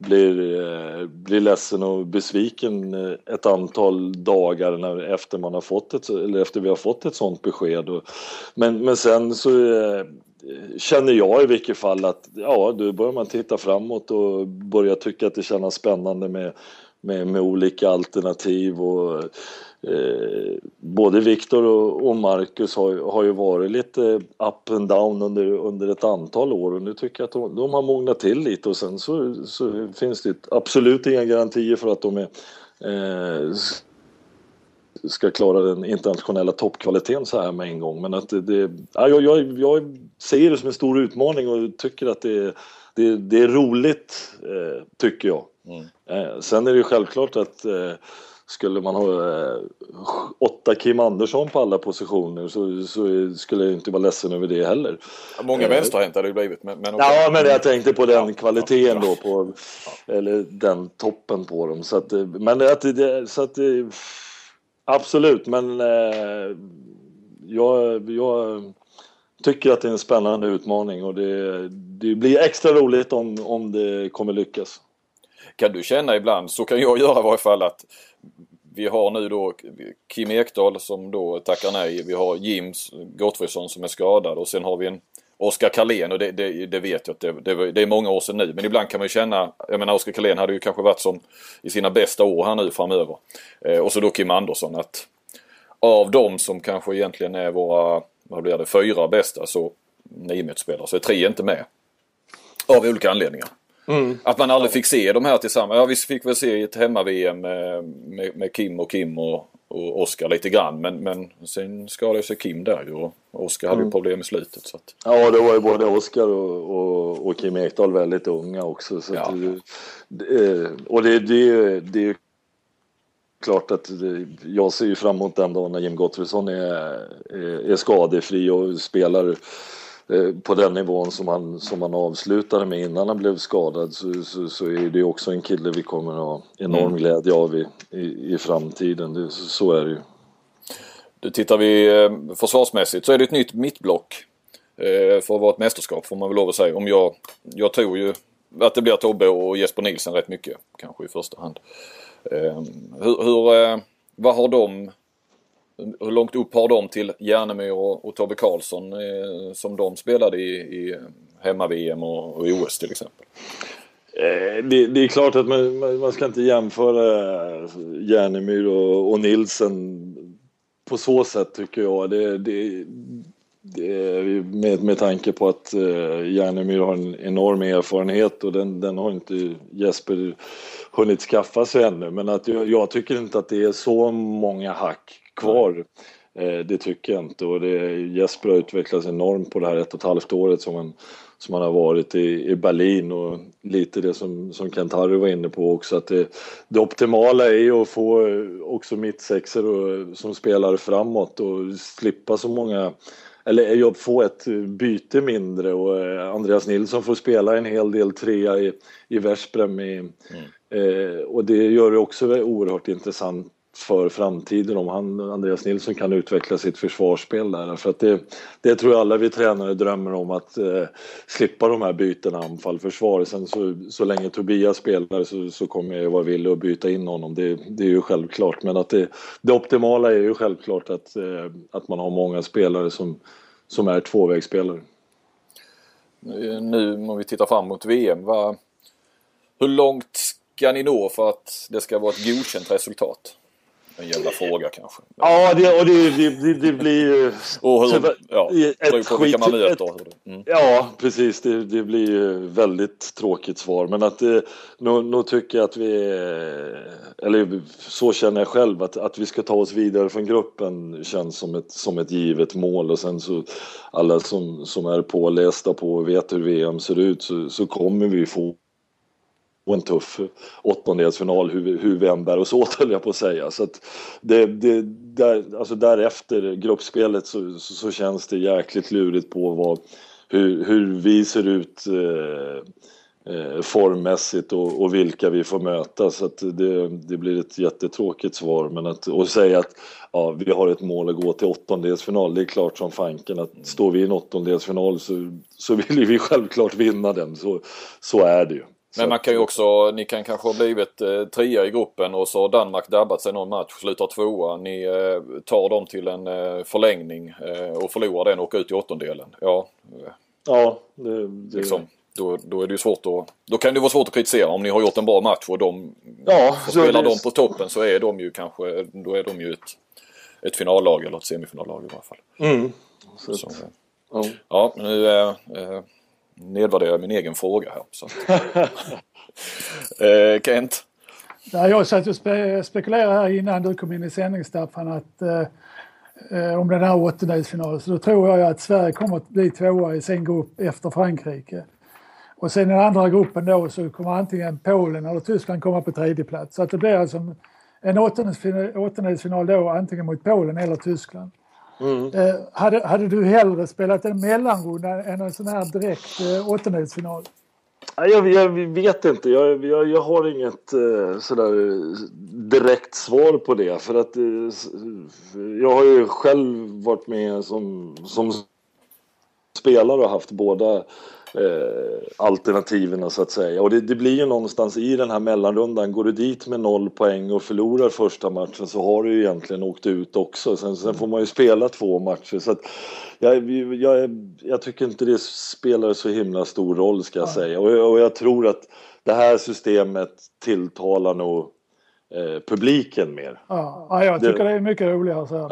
blir, eh, blir ledsen och besviken eh, ett antal dagar när, efter, man har fått ett, eller efter vi har fått ett sånt besked. Och, men, men sen så eh, känner jag i vilket fall att ja, då börjar man titta framåt och börja tycka att det känns spännande med, med, med olika alternativ och eh, både Viktor och, och Marcus har, har ju varit lite up and down under, under ett antal år och nu tycker jag att de, de har mognat till lite och sen så, så finns det absolut inga garantier för att de är eh, ska klara den internationella toppkvaliteten så här med en gång. Men att det, det ja, jag, jag, ser det som en stor utmaning och tycker att det, det, det är roligt, eh, tycker jag. Mm. Eh, sen är det ju självklart att eh, skulle man ha eh, åtta Kim Andersson på alla positioner så, så, skulle jag inte vara ledsen över det heller. många eh, vänsterhänt hade det blivit. Men, men okay. Ja, men jag tänkte på den ja, kvaliteten ja, då, på, eller den toppen på dem. Så att, eh, men att så att Absolut, men eh, jag, jag, tycker att det är en spännande utmaning och det, det, blir extra roligt om, om det kommer lyckas. Kan du känna ibland, så kan jag göra i varje fall, att vi har nu då Kim Ekdahl som då tackar nej. Vi har Jim Gottfridsson som är skadad och sen har vi en Oskar Karlén och det, det, det, vet jag att det, det, det, är många år sedan nu. Men ibland kan man ju känna, jag menar Oskar Karlén hade ju kanske varit som i sina bästa år här nu framöver. Eh, och så då Kim Andersson att av dem som kanske egentligen är våra, vad blir det, fyra bästa så niometersspelare så är tre inte med. Av olika anledningar. Mm. Att man aldrig fick se de här tillsammans. Ja vi fick väl se ett hemma-VM med, med, med Kim och Kim och och Oskar lite grann. Men, men sen skadade sig Kim där ju och Oskar hade ju mm. problem i slutet. Så att... Ja, det var ju både Oskar och, och, och, Kim Ekdahl väldigt unga också. Så ja. det, och det, det, det är ju klart att jag ser ju fram emot den dagen när Jim Gottfridsson är, är, skadefri och spelar Eh, på den nivån som han, som han avslutade med innan han blev skadad så, så, så är det också en kille vi kommer att ha enorm mm. glädje av i, i, i framtiden. Det, så, så, är det ju. Du tittar vi eh, försvarsmässigt så är det ett nytt mittblock. Eh, för att vara ett mästerskap får man väl lov att säga. Om jag, jag tror ju att det blir Tobbe och Jesper Nilsen rätt mycket. Kanske i första hand. Hur, hur vad har de hur långt upp har de till Järnemyr och, och Tobbe Karlsson eh, som de spelade i, i hemma-VM och, och, i OS till exempel? Eh, det, det, är klart att man, man ska inte jämföra Järnemyr och, och Nilsen på så sätt tycker jag. Det, det, det, med, med tanke på att uh, Järnemyr har en enorm erfarenhet och den, den har inte Jesper hunnit skaffa sig ännu. Men att jag, jag, tycker inte att det är så många hack kvar. Eh, det tycker jag inte och det, Jesper har utvecklats enormt på det här ett och ett halvt året som han, som han har varit i, i Berlin och lite det som, som Kent-Harry var inne på också att det, det optimala är ju att få också mittsexor och, som spelar framåt och slippa så många eller få ett byte mindre och eh, Andreas Nilsson får spela en hel del trea i, i Versprem i, mm. eh, och det gör det också oerhört intressant för framtiden om han, Andreas Nilsson kan utveckla sitt försvarsspel där. För att det, det tror jag alla vi tränare drömmer om att eh, slippa de här bytena anfall-försvar. Sen så, så länge Tobias spelar så, så kommer jag vara villig att byta in honom. Det, det är ju självklart. Men att det, det optimala är ju självklart att, eh, att man har många spelare som, som är tvåvägsspelare. Nu om vi tittar fram mot VM. Va, hur långt ska ni nå för att det ska vara ett godkänt resultat? En jävla fråga kanske. Ja, det, och det, det, det blir ju... Och hur, ja, ett vilka man möter. Mm. Ja, precis. Det, det blir ju väldigt tråkigt svar. Men att det, nu, nu tycker jag att vi... Eller så känner jag själv att, att vi ska ta oss vidare från gruppen känns som ett, som ett givet mål. Och sen så alla som, som är pålästa på och vet hur VM ser ut så, så kommer vi få en tuff åttondelsfinal hur, hur vi än bär oss åt höll jag på att säga. Så att det, det, där, alltså därefter gruppspelet så, så, så, känns det jäkligt lurigt på vad, hur, hur vi ser ut eh, eh, formmässigt och, och, vilka vi får möta. Så att det, det blir ett jättetråkigt svar. Men att och säga att ja, vi har ett mål att gå till åttondelsfinal, det är klart som fanken att står vi i en åttondelsfinal så, så vill vi självklart vinna den. Så, så är det ju. Men man kan ju också, ni kan kanske ha blivit eh, trea i gruppen och så har Danmark dabbat sig någon match, slutar tvåa. Ni eh, tar dem till en eh, förlängning eh, och förlorar den och åker ut i åttondelen. Ja, Ja, det, det... Liksom, då, då är det ju svårt att... Då kan det vara svårt att kritisera om ni har gjort en bra match och de... Ja, och så spelar det- de på toppen så är de ju kanske... Då är de ju ett, ett finallag eller ett semifinallag i varje fall. Mm. Så, Så, att, ja. ja, nu eh, eh, nedvärderar jag min egen fråga här. Så. eh, Kent? Nej, jag satt och spe, spekulerade här innan du kom in i sändning Staffan att eh, eh, om den här åttondelsfinalen så då tror jag att Sverige kommer att bli tvåa i sin grupp efter Frankrike. Och sen i den andra gruppen då så kommer antingen Polen eller Tyskland komma på tredje plats. Så att det blir alltså en- åttondelsfinal då antingen mot Polen eller Tyskland. Eh, hade, hade du hellre spelat en mellanrunda än en sån här direkt eh, åttondelsfinal? Jag, jag vet inte. Jag, jag, jag har inget eh, sådär eh, direkt svar på det. För att eh, jag har ju själv varit med som, som spelare och haft båda eh, alternativen så att säga. Och det, det blir ju någonstans i den här mellanrundan. Går du dit med noll poäng och förlorar första matchen så har du ju egentligen åkt ut också. Sen, sen får man ju spela två matcher. Så att jag, jag, jag tycker inte det spelar så himla stor roll ska jag säga. Och, och jag tror att det här systemet tilltalar nog eh, publiken mer. Ja, ja, jag tycker Det- det är mycket roligare så här.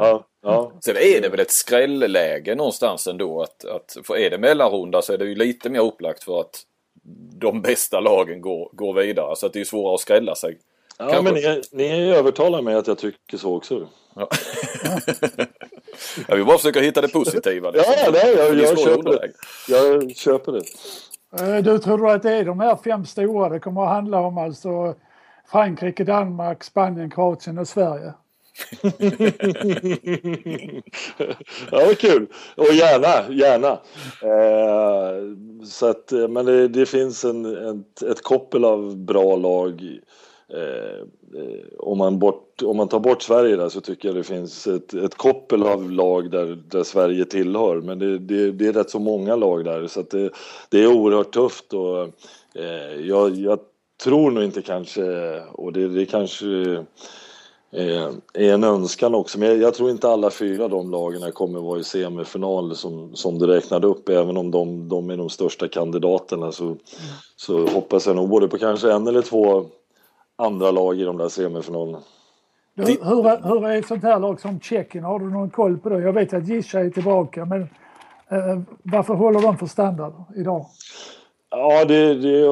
ja, ja. Sen är det väl ett skrällläge någonstans ändå. Att, att, för är det mellanrunda så är det ju lite mer upplagt för att de bästa lagen går, går vidare. Så att det är svårare att skrälla sig. ja Kanske. men ni, ni övertalar mig att jag tycker så också. Ja. jag vill bara försöka hitta det positiva. liksom. Ja, nej, jag, Det jag köper underläge. det. Jag köper det. Du tror att det är de här fem stora det kommer att handla om alltså Frankrike, Danmark, Spanien, Kroatien och Sverige? ja, vad kul! Och gärna, gärna. Eh, så att, eh, men det, det finns en, ett, ett koppel av bra lag. Eh, eh, om, man bort, om man tar bort Sverige där så tycker jag det finns ett, ett koppel av lag där, där Sverige tillhör. Men det, det, det är rätt så många lag där så att det, det är oerhört tufft. Och, eh, jag, jag tror nog inte kanske, och det, det kanske eh, Eh, är en önskan också. Men jag, jag tror inte alla fyra de lagen kommer vara i semifinal som, som du räknade upp. Även om de, de är de största kandidaterna så, så hoppas jag nog både på kanske en eller två andra lag i de där semifinalerna. Du, hur, hur är ett sånt här lag som Tjeckien? Har du någon koll på det? Jag vet att Gisha är tillbaka men eh, varför håller de för standard idag? Ja, det, det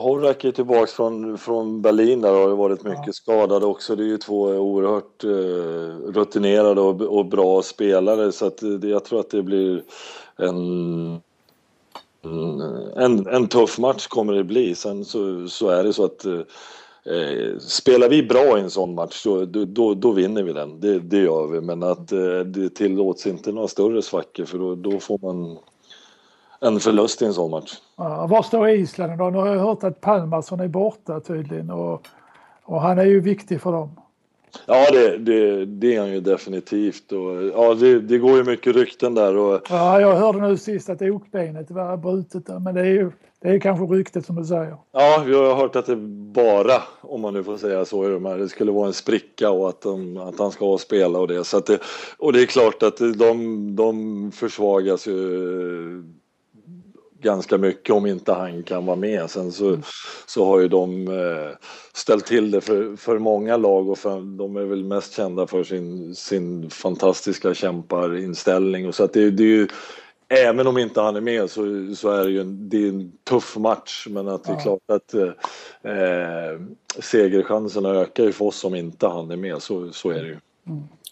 Horak är tillbaks från, från Berlin där och har varit mycket skadad också. Det är ju två oerhört eh, rutinerade och, och bra spelare så att det, jag tror att det blir en, en, en tuff match kommer det bli. Sen så, så är det så att eh, Eh, spelar vi bra i en sån match då, då, då, då vinner vi den. Det, det gör vi. Men att eh, det tillåts inte några större svackor för då, då får man en förlust i en sån match. Ja, var står Island idag? Nu har jag hört att Palmarsson är borta tydligen och, och han är ju viktig för dem. Ja, det, det, det är han ju definitivt. Och, ja, det, det går ju mycket rykten där. Och, Ja, jag hörde nu sist att okbenet var brutet där, men det är ju det är kanske ryktet som du säger. ja, vi har hört att det bara, om man nu får säga så, i de här, det skulle vara en spricka och att, de, att han ska spela och det. Så det. Och det är klart att de, de försvagas ju ganska mycket om inte han kan vara med. Sen så, så har ju de eh, ställt till det för, för många lag och för, de är väl mest kända för sin, sin fantastiska kämparinställning. Och så att det, det är ju, även om inte han är med så, så är det ju en, det en tuff match. Men att det är klart att eh, segerchanserna ökar ju för oss om inte han är med. Så, så är det ju.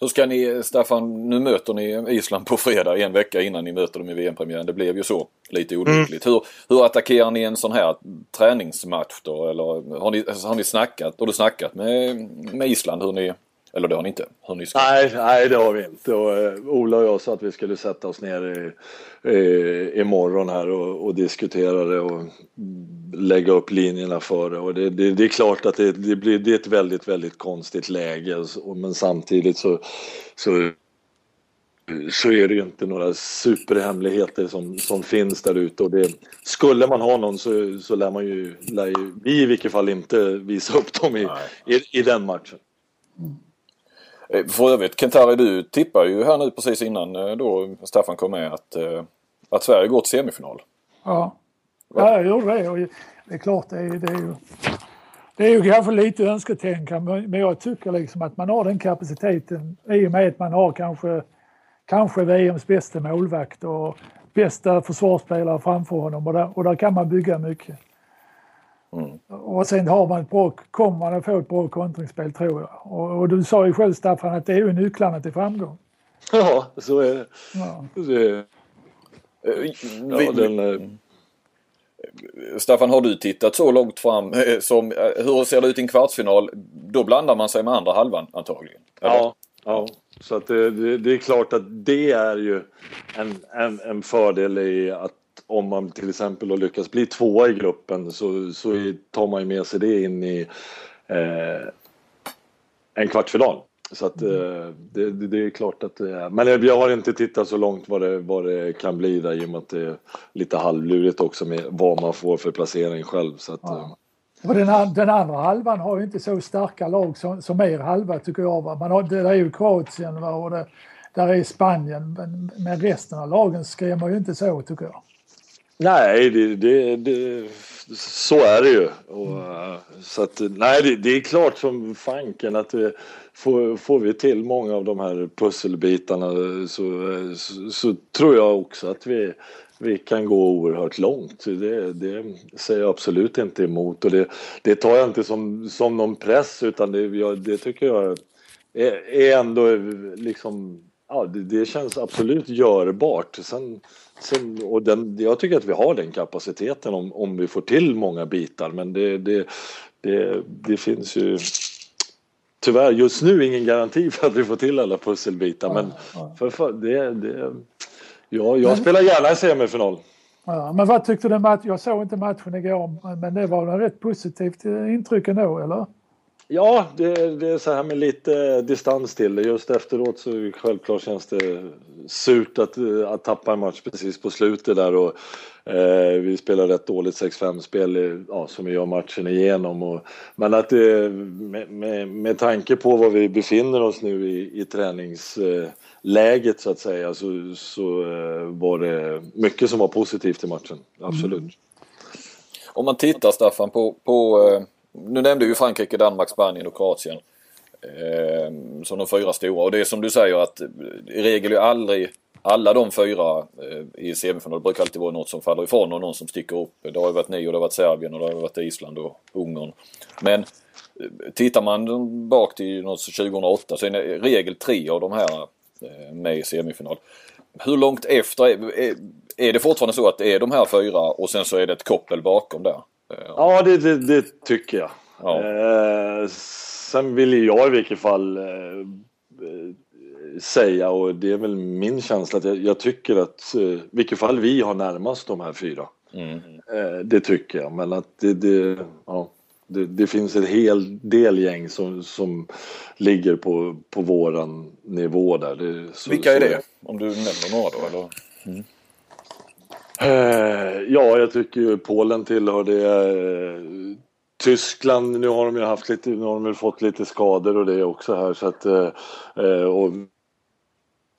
Hur ska ni, Staffan, nu möter ni Island på fredag en vecka innan ni möter dem i VM-premiären. Det blev ju så lite olyckligt. Hur, hur attackerar ni en sån här träningsmatch då? Eller har ni, har ni snackat, har du snackat med, med Island hur ni, eller det har ni inte? Hur ni ska? Nej, nej, det har vi inte. Och, eh, Ola och jag sa att vi skulle sätta oss ner i, i, imorgon här och, och diskutera det och lägga upp linjerna för det. Och det, det, det är klart att det, det, blir, det är ett väldigt, väldigt konstigt läge. Och- Men samtidigt så, så, så är det ju inte några superhemligheter som, som finns där ute. Och det, skulle man ha någon så, så lär man ju, lär ju vi i vilket fall inte visa upp dem i, i, i den matchen. Eh, För övrigt, Kentari, du tippar ju här nu precis innan eh, då Staffan kom med att eh, att Sverige går till semifinal. Ja, ja jag gjorde det. Och det är klart, det är, det är ju... Det är ju kanske lite önsketänkande men jag tycker liksom att man har den kapaciteten i och med att man har kanske, kanske VMs bästa målvakt och bästa försvarsspelare framför honom och där, och där kan man bygga mycket. Mm. Och sen har man ett bra, kommer man att få ett bra kontringsspel tror jag. Och, och, du sa ju själv Staffan att det är ju nycklarna till framgång. Ja, så är det. Ja. det ja, den, eh, Staffan, har du tittat så långt fram eh, som, eh, hur ser det ut i en kvartsfinal? Då blandar man sig med andra halvan antagligen? Eller? Ja, ja. Så att det, det, det, är klart att det är ju en, en, en fördel i att om man till exempel då lyckas bli tvåa i gruppen så, så tar man ju med sig det in i eh, en kvartsfinal. Så att mm. eh, det, det, är klart att det är. Men jag har inte tittat så långt vad det, vad det kan bli där i och med att det är lite halvlurigt också med vad man får för placering själv. Så att, ja. Eh. Och den, den, andra halvan har ju inte så starka lag som, som er halva tycker jag. Va? Man har, det är ju Kroatien va? och det, där är Spanien men, men resten av lagen skrämmer ju inte så tycker jag. Nej, det, det, det, så är det ju. Och, mm. så att, nej, det, det, är klart som fanken att får, får vi till många av de här pusselbitarna så, så, så, tror jag också att vi, vi kan gå oerhört långt. Det, det säger jag absolut inte emot och det, det tar jag inte som, som någon press utan det, jag, det tycker jag är, är ändå liksom, ja det, det känns absolut görbart. Sen, sen, och den, jag tycker att vi har den kapaciteten om, om vi får till många bitar men det, det, det, det finns ju tyvärr just nu ingen garanti för att vi får till alla pusselbitar ja, men ja. För, för, det, det, ja, jag men, spelar gärna i semifinal. Ja, men vad tyckte du match? Jag såg inte matchen igår men det var väl rätt positivt intryck ändå eller? Ja, det, det, är så här med lite distans till det. Just efteråt så självklart känns det surt att, eh, att tappa en match precis på slutet där och eh, vi spelar rätt dåligt 6-5 spel ja, som vi gör matchen igenom. Och, men att det, med, med, med tanke på var vi befinner oss nu i, i träningsläget så att säga så, så eh, var det mycket som var positivt i matchen. Absolut. Mm. Om man tittar Staffan på, på eh nu nämnde ju Frankrike, Danmark, Spanien och Kroatien. Eh, som de fyra stora och det är som du säger att i regel är aldrig alla de fyra eh, i semifinal. Det brukar alltid vara något som faller ifrån och någon som sticker upp. Det har ju varit ni och det har varit Serbien och det har varit Island och Ungern. Men eh, tittar man bak till 2008 så är det i regel tre av de här eh, med i semifinal. Hur långt efter är, är det fortfarande så att det är de här fyra och sen så är det ett koppel bakom där? Ja, det, det, det tycker jag. Ja. Eh, sen vill jag i vilket fall eh, säga och det är väl min känsla att jag, jag tycker att eh, i vilket fall vi har närmast de här fyra. Mm. Eh, det tycker jag, men att det, det ja, det, det, finns en hel del gäng som, som ligger på, på våran nivå där. Det, så, Vilka är det? Om du nämner några då? Eller? Mm. Eh, ja, jag tycker ju Polen tillhör det. Eh, Tyskland, nu har de ju haft lite, nu har de fått lite skador och det också här så att eh, och,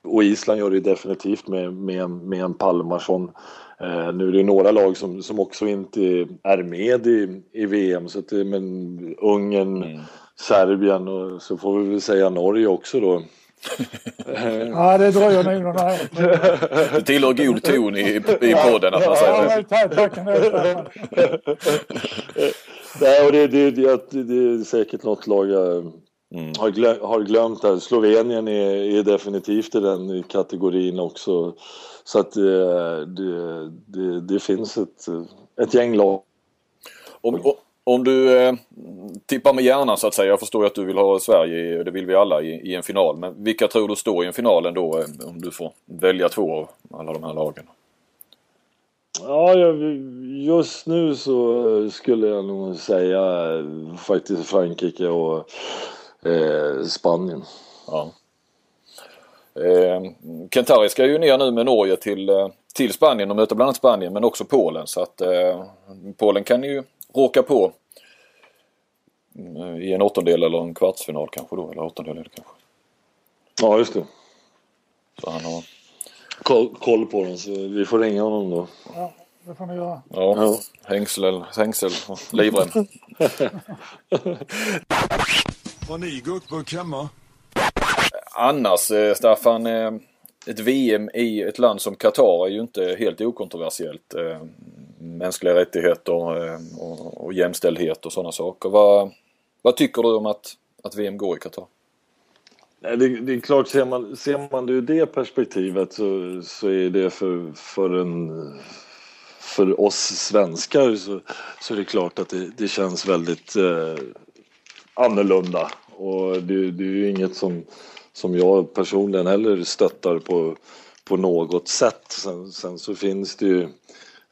och Island gör det definitivt med, med, med en Palmarsson. nu är det några lag som, som också inte är med i, i VM så att men Ungern, mm. Serbien och så får vi väl säga Norge också då. Ja, det dröjer nog några år. Det tillhör god ton i, i podden att man säger ja, tack, Nej, och det, det, det, det är säkert något lag jag mm. har, glöm, har glömt. Där. Slovenien är, är definitivt i den kategorin också. Så att det, det, det, det finns ett, ett gäng lag. Om, om du eh, tippar med hjärnan så att säga. Jag förstår att du vill ha Sverige, och det vill vi alla, i, i, en final. Men vilka tror du står i en final ändå eh, om du får välja två av alla de här lagen? Ja, just nu så skulle jag nog säga eh, faktiskt Frankrike och eh, Spanien. Ja. Eh, Kentari ska ju ner nu med Norge till, eh, till Spanien och möter bland annat Spanien men också Polen. Så att eh, Polen kan ju råka på i en åttondel eller en kvartsfinal kanske då. Eller åttondel är det kanske. Ja, just det. Så han har koll, koll på dem så vi får ringa honom då. Ja, det får ni göra. Ja, Ja. hängsel, hängsel och livrem. Har ni gurkburk hemma? Annars eh, Staffan, eh, ett VM i ett land som Qatar är ju inte helt okontroversiellt. Eh, Mänskliga rättigheter eh, och, och jämställdhet och sådana saker. Vad, vad tycker du om att, att VM går i Qatar? Det, det är klart, ser man, ser man det ur det perspektivet så, så är det för, för, en, för oss svenskar så, så är det klart att det, det känns väldigt eh, annorlunda. Och det, det är ju inget som, som jag personligen heller stöttar på, på något sätt. Sen, sen så finns det ju eh,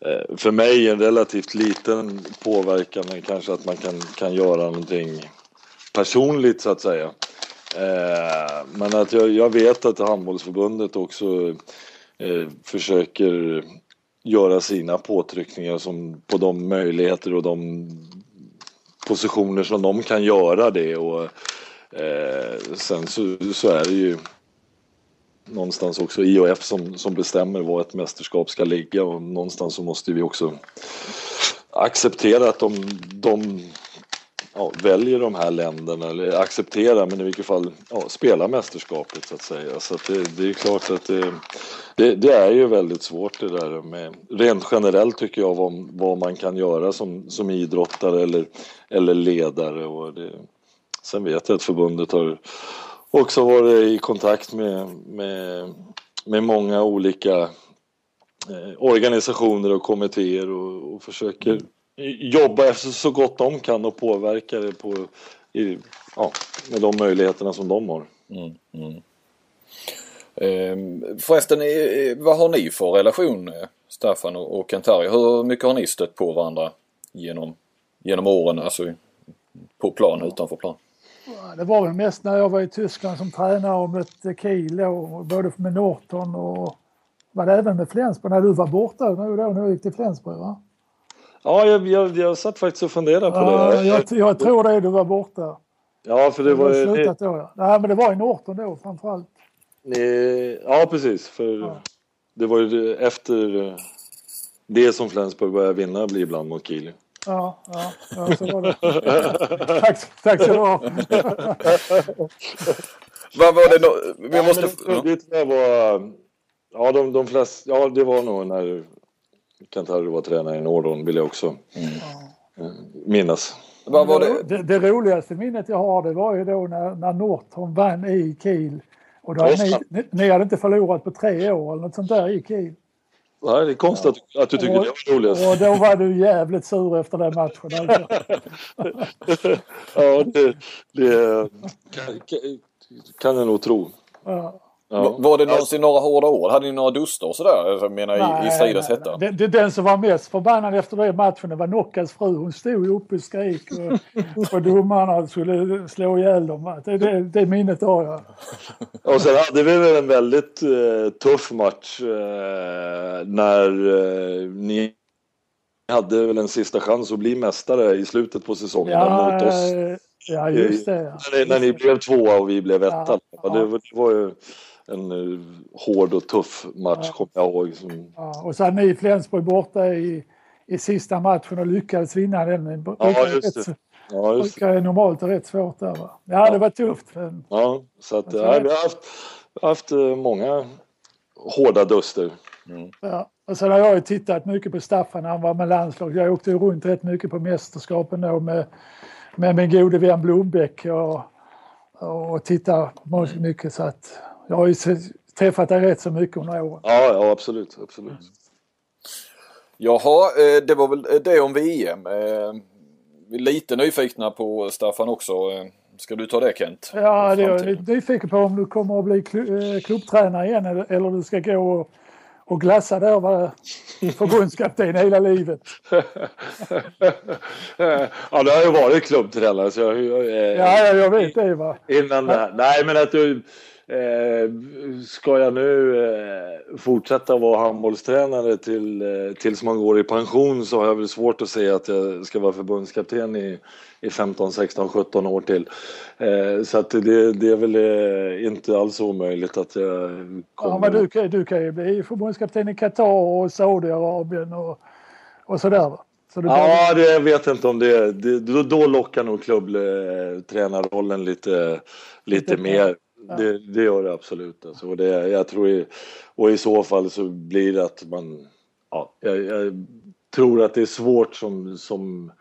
Eh, för mig en relativt liten påverkan men kanske att man kan, kan göra någonting personligt så att säga. Eh, men att jag, jag vet att handbollsförbundet också eh, försöker göra sina påtryckningar som, på de möjligheter och de positioner som de kan göra det och eh, sen så, så är det ju någonstans också IOF som, som bestämmer var ett mästerskap ska ligga och någonstans så måste vi också acceptera att de, de ja, väljer de här länderna, eller acceptera men i vilket fall ja, spela mästerskapet så att säga. Så att det, det är klart att det, det, det, är ju väldigt svårt det där med, rent generellt tycker jag, vad, vad man kan göra som, som idrottare eller, eller ledare. Och det, sen vet jag att förbundet har också varit i kontakt med, med, med många olika eh, organisationer och kommittéer och, och försöker jobba efter så gott de kan och påverka det på, i, ja, med de möjligheterna som de har. Mm, mm. Ehm, förresten, eh, eh, vad har ni för relation eh, Staffan och, och Kentari? Hur mycket har ni stött på varandra genom, genom åren, alltså på plan, utanför plan? Det var väl mest när jag var i Tyskland som tränare och mötte Kiel och både med Norton och var det även med Flensburg när du var borta nu då när du gick till Flensburg va? Ja, jag, jag, jag satt faktiskt och funderade på ja, det. Jag, jag tror det, du var borta. Ja, för det var ju... Slutat då, ja. Nej, men det var i Norton då framförallt. Ja, precis. För Ja. det var ju efter det som Flensburg började vinna blir ibland mot Kiel. Ja, ja, ja så var det. tack, tack ska du ha. Vad var det då? Vi Ja, måste... men det, det var... Ja, de, de flesta... Ja, det var nog när Kantari var tränare i Nordon, vill jag också eh, minnas. Vad var det? Det, det roligaste minnet jag har det var ju då när, när Norton vann i Kiel. Och då hade ni, ni, ni hade inte förlorat på tre år eller något sånt där i Kiel. Nej, det är konstigt att, att du tycker Och- det var roligast. Och då var du jävligt sur efter den matchen. Ja, det, det kan, kan- kan jag nog tro. Ja. Ja. Var det någonsin några hårda ord? Hade ni några duster och sådär? Jag menar i, i stridens nej, hetta? nej. Det, det, den som var mest förbannad efter den matchen det var Nockas fru. Hon stod ju uppe och skrek och, och domarna skulle slå ihjäl dem. Det, det, det minnet har jag. Och sen hade vi väl en väldigt eh, tuff match eh, när eh, ni hade väl en sista chans att bli mästare i slutet på säsongen Ja, mot oss. ja just det. Ja. När ni, när ni blev tvåa och vi blev etta. Ja, Ja, det, det var ju en eh, hård och tuff match Ja. kommer jag ihåg. Som, Ja, och så hade ni Flensburg borta i, i sista matchen och lyckades vinna den. Det Ja, ju just rätt- det. ja, just det. brukar normalt vara rätt svårt där va? Ja, det var tufft. Men, Ja, så att, ja, vi har haft, haft eh, många hårda duster. ja. Och sen har jag ju tittat mycket på Staffan när han var med landslaget. Jag åkte runt rätt mycket på mästerskapen då med, med min gode vän Blombeck och, och tittar mycket så att jag har ju träffat dig rätt så mycket under åren. Ja, ja absolut. absolut. Jaha, eh, det var väl det om VM. Eh, Vi är lite nyfikna på Staffan också. Eh, Ska du ta det Kent? Ja, det är jag nyfiken på om du kommer att bli klu- eh, klubbtränare igen eller, eller du ska gå och, och glassa där och vara förbundskapten hela livet. ja, det har ju varit klubbtränare så jag, jag, Ja, ja jag vet det va. innan det här. Nej, men att du, Eh, ska jag nu eh, fortsätta vara handbollstränare till, eh, tills man går i pension så har jag väl svårt att säga att jag ska vara förbundskapten i, i 15, 16, 17 år till. Eh, så att det, det är väl eh, inte alls omöjligt att jag kommer... Ja, men du, kan- du kan ju bli förbundskapten i Qatar och Saudiarabien och, och sådär. Så Ja, det, jag vet inte om det, det då, då lockar nog klubbtränarrollen lite, lite Lite mer. Det, det gör det absolut. Alltså, och, det, jag tror i, och i så fall så blir det att man... Ja, jag, jag tror att det är svårt som, som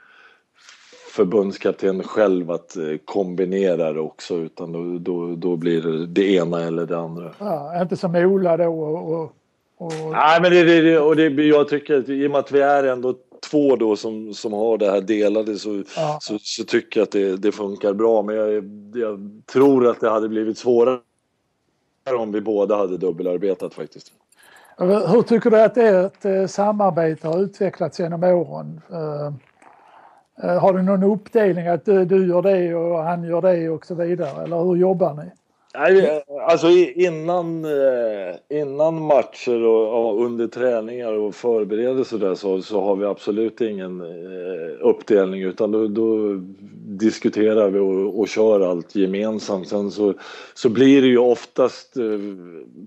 förbundskapten själv att eh, kombinera det också utan då, då, då blir det det ena eller det andra. ja, inte som Ola då och, och, och Nej, men det, det, och det, jag tycker att i och med att vi är ändå två då som, som har det här delade så, Ja. så, så tycker jag att det, det funkar bra. Men jag, jag tror att det hade blivit svårare om vi båda hade dubbelarbetat faktiskt. Hur tycker du att ert eh, samarbete har utvecklats genom åren? Eh, eh, Har du någon uppdelning att du, du gör det och han gör det och så vidare? Eller hur jobbar ni? Nej, alltså innan, eh, innan matcher och under träningar och förberedelser där så, så har vi absolut ingen eh, uppdelning utan då, då diskuterar vi och, och kör allt gemensamt. Sen så, så blir det ju oftast eh,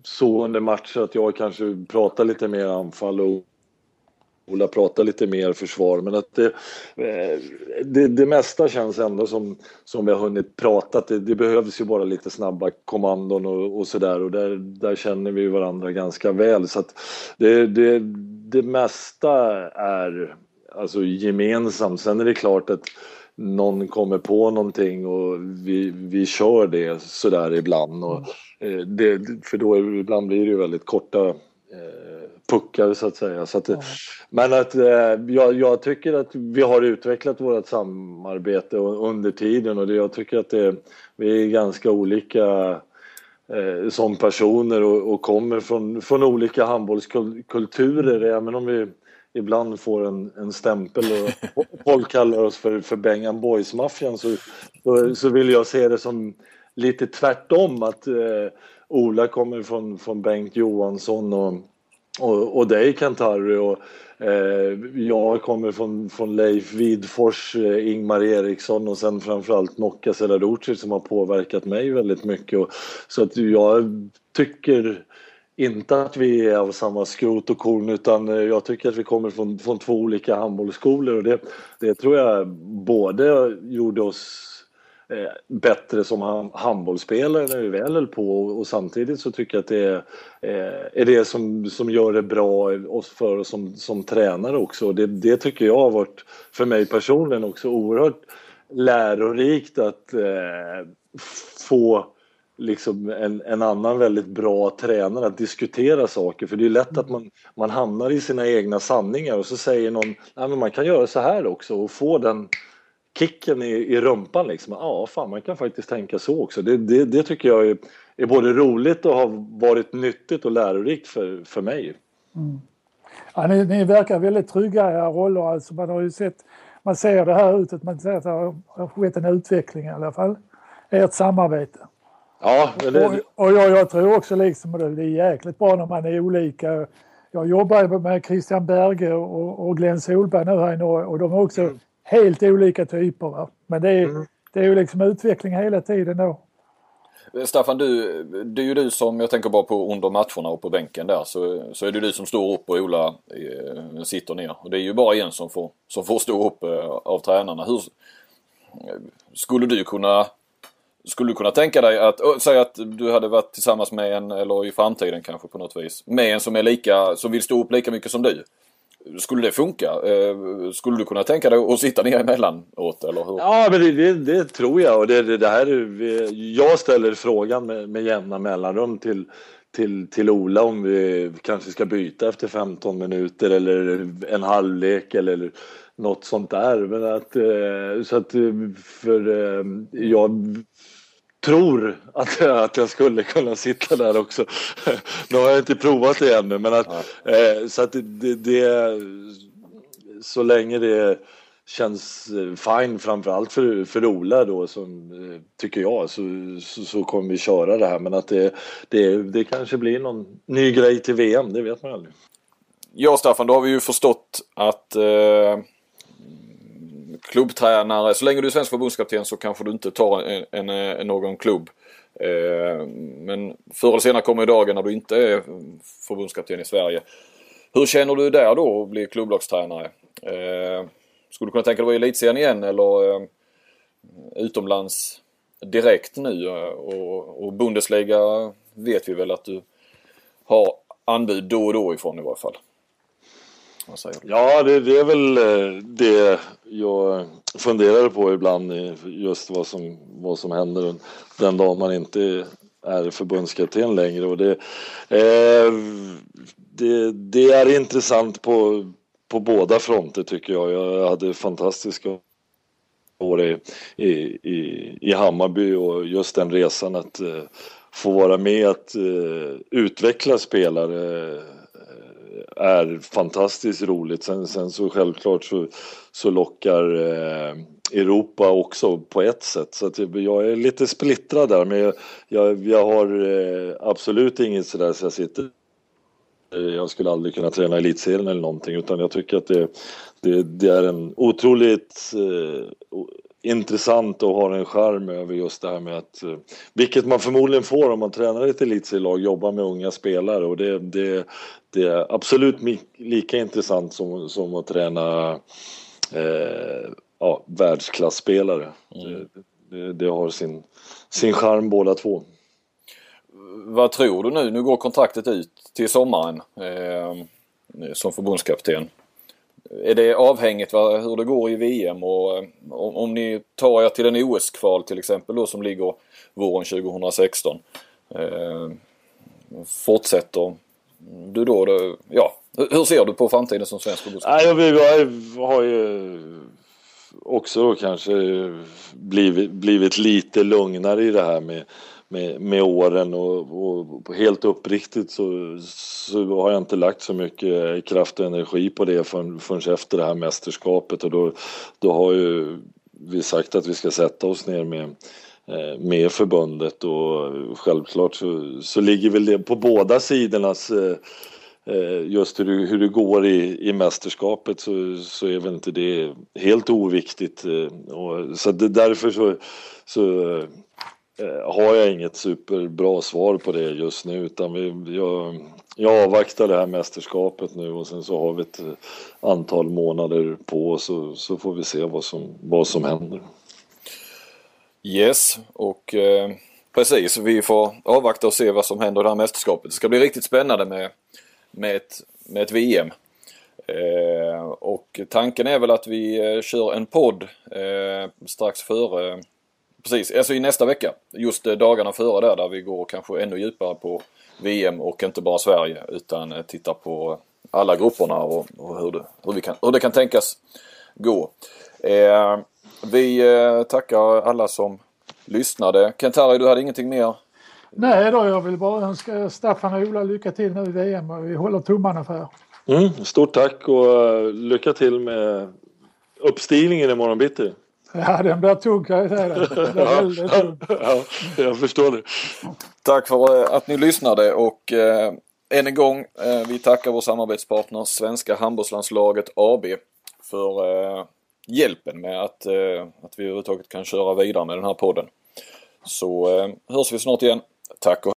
så under matcher att jag kanske pratar lite mer anfall och Ola pratar lite mer försvar men att det, eh, det, det mesta känns ändå som, som vi har hunnit prata. Det, det behövs ju bara lite snabba kommandon och, och sådär och där, där känner vi varandra ganska väl så att det, det, det mesta är alltså gemensamt. Sen är det klart att någon kommer på någonting och vi, vi kör det sådär ibland. Och, eh, det, för då är, ibland blir det ju väldigt korta eh, puckar så att säga. Så att, det- Men att eh, jag, jag tycker att vi har utvecklat vårt samarbete under tiden. Och det, jag tycker att det, vi är ganska olika eh, som personer och, och kommer från, från olika handbollskulturer. Även om vi ibland får en, en stämpel och folk kallar oss för, för Bengan Boys-maffian så, så, så vill jag se det som lite tvärtom. Att eh, Ola kommer från, från Bengt Johansson och, och, och dig Kent-Harry och eh, jag kommer från, från Leif Widfors, eh, Ingmar Eriksson och sen framförallt Nokka Seladuci som har påverkat mig väldigt mycket. Och, så att jag tycker inte att vi är av samma skrot och korn utan eh, jag tycker att vi kommer från, från två olika handbollsskolor och det, det tror jag både gjorde oss Eh, bättre som handbollsspelare när vi väl höll på och, samtidigt så tycker jag att det är, eh, är det som, som gör det bra för oss som, som tränare också. Det, det tycker jag har varit för mig personligen också oerhört lärorikt att eh, få liksom en, en annan väldigt bra tränare att diskutera saker för det är lätt att man, man hamnar i sina egna sanningar och så säger någon att man kan göra så här också och få den kicken i, i rumpan liksom. Ja, fan man kan faktiskt tänka så också. Det, det, det tycker jag är, är både roligt och har varit nyttigt och lärorikt för, för mig. Ja, ni, ni verkar väldigt trygga i era roller. Alltså man har ju sett, man ser det här utåt, man ser att det har har skett en utveckling i alla fall. Ert samarbete. Ja, det, Och, och jag, jag tror också liksom det, det är jäkligt bra när man är olika. Jag jobbar med Christian Berge och, och Glenn Solberg nu här i Norge och de är också helt olika typer. Va? Men det är, det är ju liksom utveckling hela tiden då. Staffan, du, det är ju du som, jag tänker bara på under matcherna och på bänken där, så, så är det du som står upp och Ola eh, sitter ner. Och det är ju bara en som får, som får stå upp eh, av tränarna. Hur, skulle du kunna skulle du kunna tänka dig att, ö, säg att du hade varit tillsammans med en, eller i framtiden kanske på något vis, med en som är lika, som vill stå upp lika mycket som du. Skulle det funka? Eh, skulle du kunna tänka dig att sitta ner emellanåt eller hur? Ja, men det, det, det tror jag. Och det, det, det här jag ställer frågan med, med jämna mellanrum till, till, till Ola om vi kanske ska byta efter 15 minuter eller en halvlek eller något sånt där. Men att, eh, så att, eh, för jag tror att, att jag skulle kunna sitta där också. Nu har jag inte provat det ännu men att, eh, så att det, det, så länge det känns fine framförallt för, för Ola då som tycker jag så, så, så, kommer vi köra det här men att det, det, det kanske blir någon ny grej till VM, det vet man aldrig. Ja Staffan, då har vi ju förstått att eh, klubbtränare, så länge du är svensk förbundskapten så kanske du inte tar en, en, en någon klubb. Eh, men förr eller senare kommer dagen när du inte är förbundskapten i Sverige. Hur känner du där då att bli klubblagstränare? Eh, skulle du kunna tänka dig att vara i elitserien igen eller eh, utomlands direkt nu? Eh, och, och Bundesliga vet vi väl att du har anbud då och då ifrån i varje fall. Ja, det, det, är väl eh, det jag funderar på ibland, just vad som, vad som händer den dag man inte är förbundskapten längre. Och det, eh, det, det, är intressant på, på båda fronter tycker jag. Jag hade fantastiska år i, i, i, Hammarby och just den resan att eh, få vara med att eh, utveckla spelare är fantastiskt roligt. Sen, sen så självklart så, så lockar eh, Europa också på ett sätt. Så att jag är lite splittrad där men jag, jag, jag har eh, absolut inget sådär så jag sitter eh, jag skulle aldrig kunna träna elitserien eller någonting utan jag tycker att det, det, det är en otroligt eh, intressant och har en charm över just det här med att, eh, vilket man förmodligen får om man tränar ett elitserielag, jobbar med unga spelare och det, det, det är absolut lika intressant som, som att träna eh, ja, världsklasspelare. Mm. Det, det, har sin, sin charm båda två. Vad tror du nu? Nu går kontraktet ut till sommaren eh, som förbundskapten. Är det avhängigt va, hur det går i VM och om, om ni tar er till en OS-kval till exempel då som ligger våren 2016. Eh, fortsätter du då, då, ja, hur ser du på framtiden som svensk förbundskapten? Jag har ju också kanske blivit, blivit lite lugnare i det här med med, med åren och, och, helt uppriktigt så, så har jag inte lagt så mycket kraft och energi på det förrän, förrän efter det här mästerskapet och då, då har ju vi sagt att vi ska sätta oss ner med eh, med förbundet och självklart så, så ligger väl det på båda sidornas eh, eh, just hur, det, hur det går i, i mästerskapet så, så är väl inte det helt oviktigt. Och, så det, därför så, så Eh, har jag inget superbra svar på det just nu utan vi, jag, jag avvaktar det här mästerskapet nu och sen så har vi ett antal månader på oss så, så får vi se vad som, vad som händer. Yes, och eh, precis vi får avvakta och se vad som händer i det här mästerskapet. Det ska bli riktigt spännande med, med, ett, med ett VM. Eh, och tanken är väl att vi eh, kör en podd eh, strax före Precis, alltså i nästa vecka. Just eh, dagarna före där, där vi går kanske ännu djupare på VM och inte bara Sverige utan eh, tittar på alla grupperna och, och hur, det, hur, vi kan, hur det kan tänkas gå. Eh, vi eh, tackar alla som lyssnade. Kent-Harry, du hade ingenting mer? Nej då, jag vill bara önska Staffan och Ola lycka till nu i VM och vi håller tummarna för er. Mm, stort tack och lycka till med uppstigningen imorgon bitti. Ja, den blir tung kan jag säga. Väldigt tung. Ja, jag förstår det. Tack för eh, att ni lyssnade och eh, än en gång, eh, vi tackar vår samarbetspartner Svenska handbollslandslaget AB för eh, hjälpen med att, eh, att vi överhuvudtaget kan köra vidare med den här podden. Så eh, hörs vi snart igen. Tack och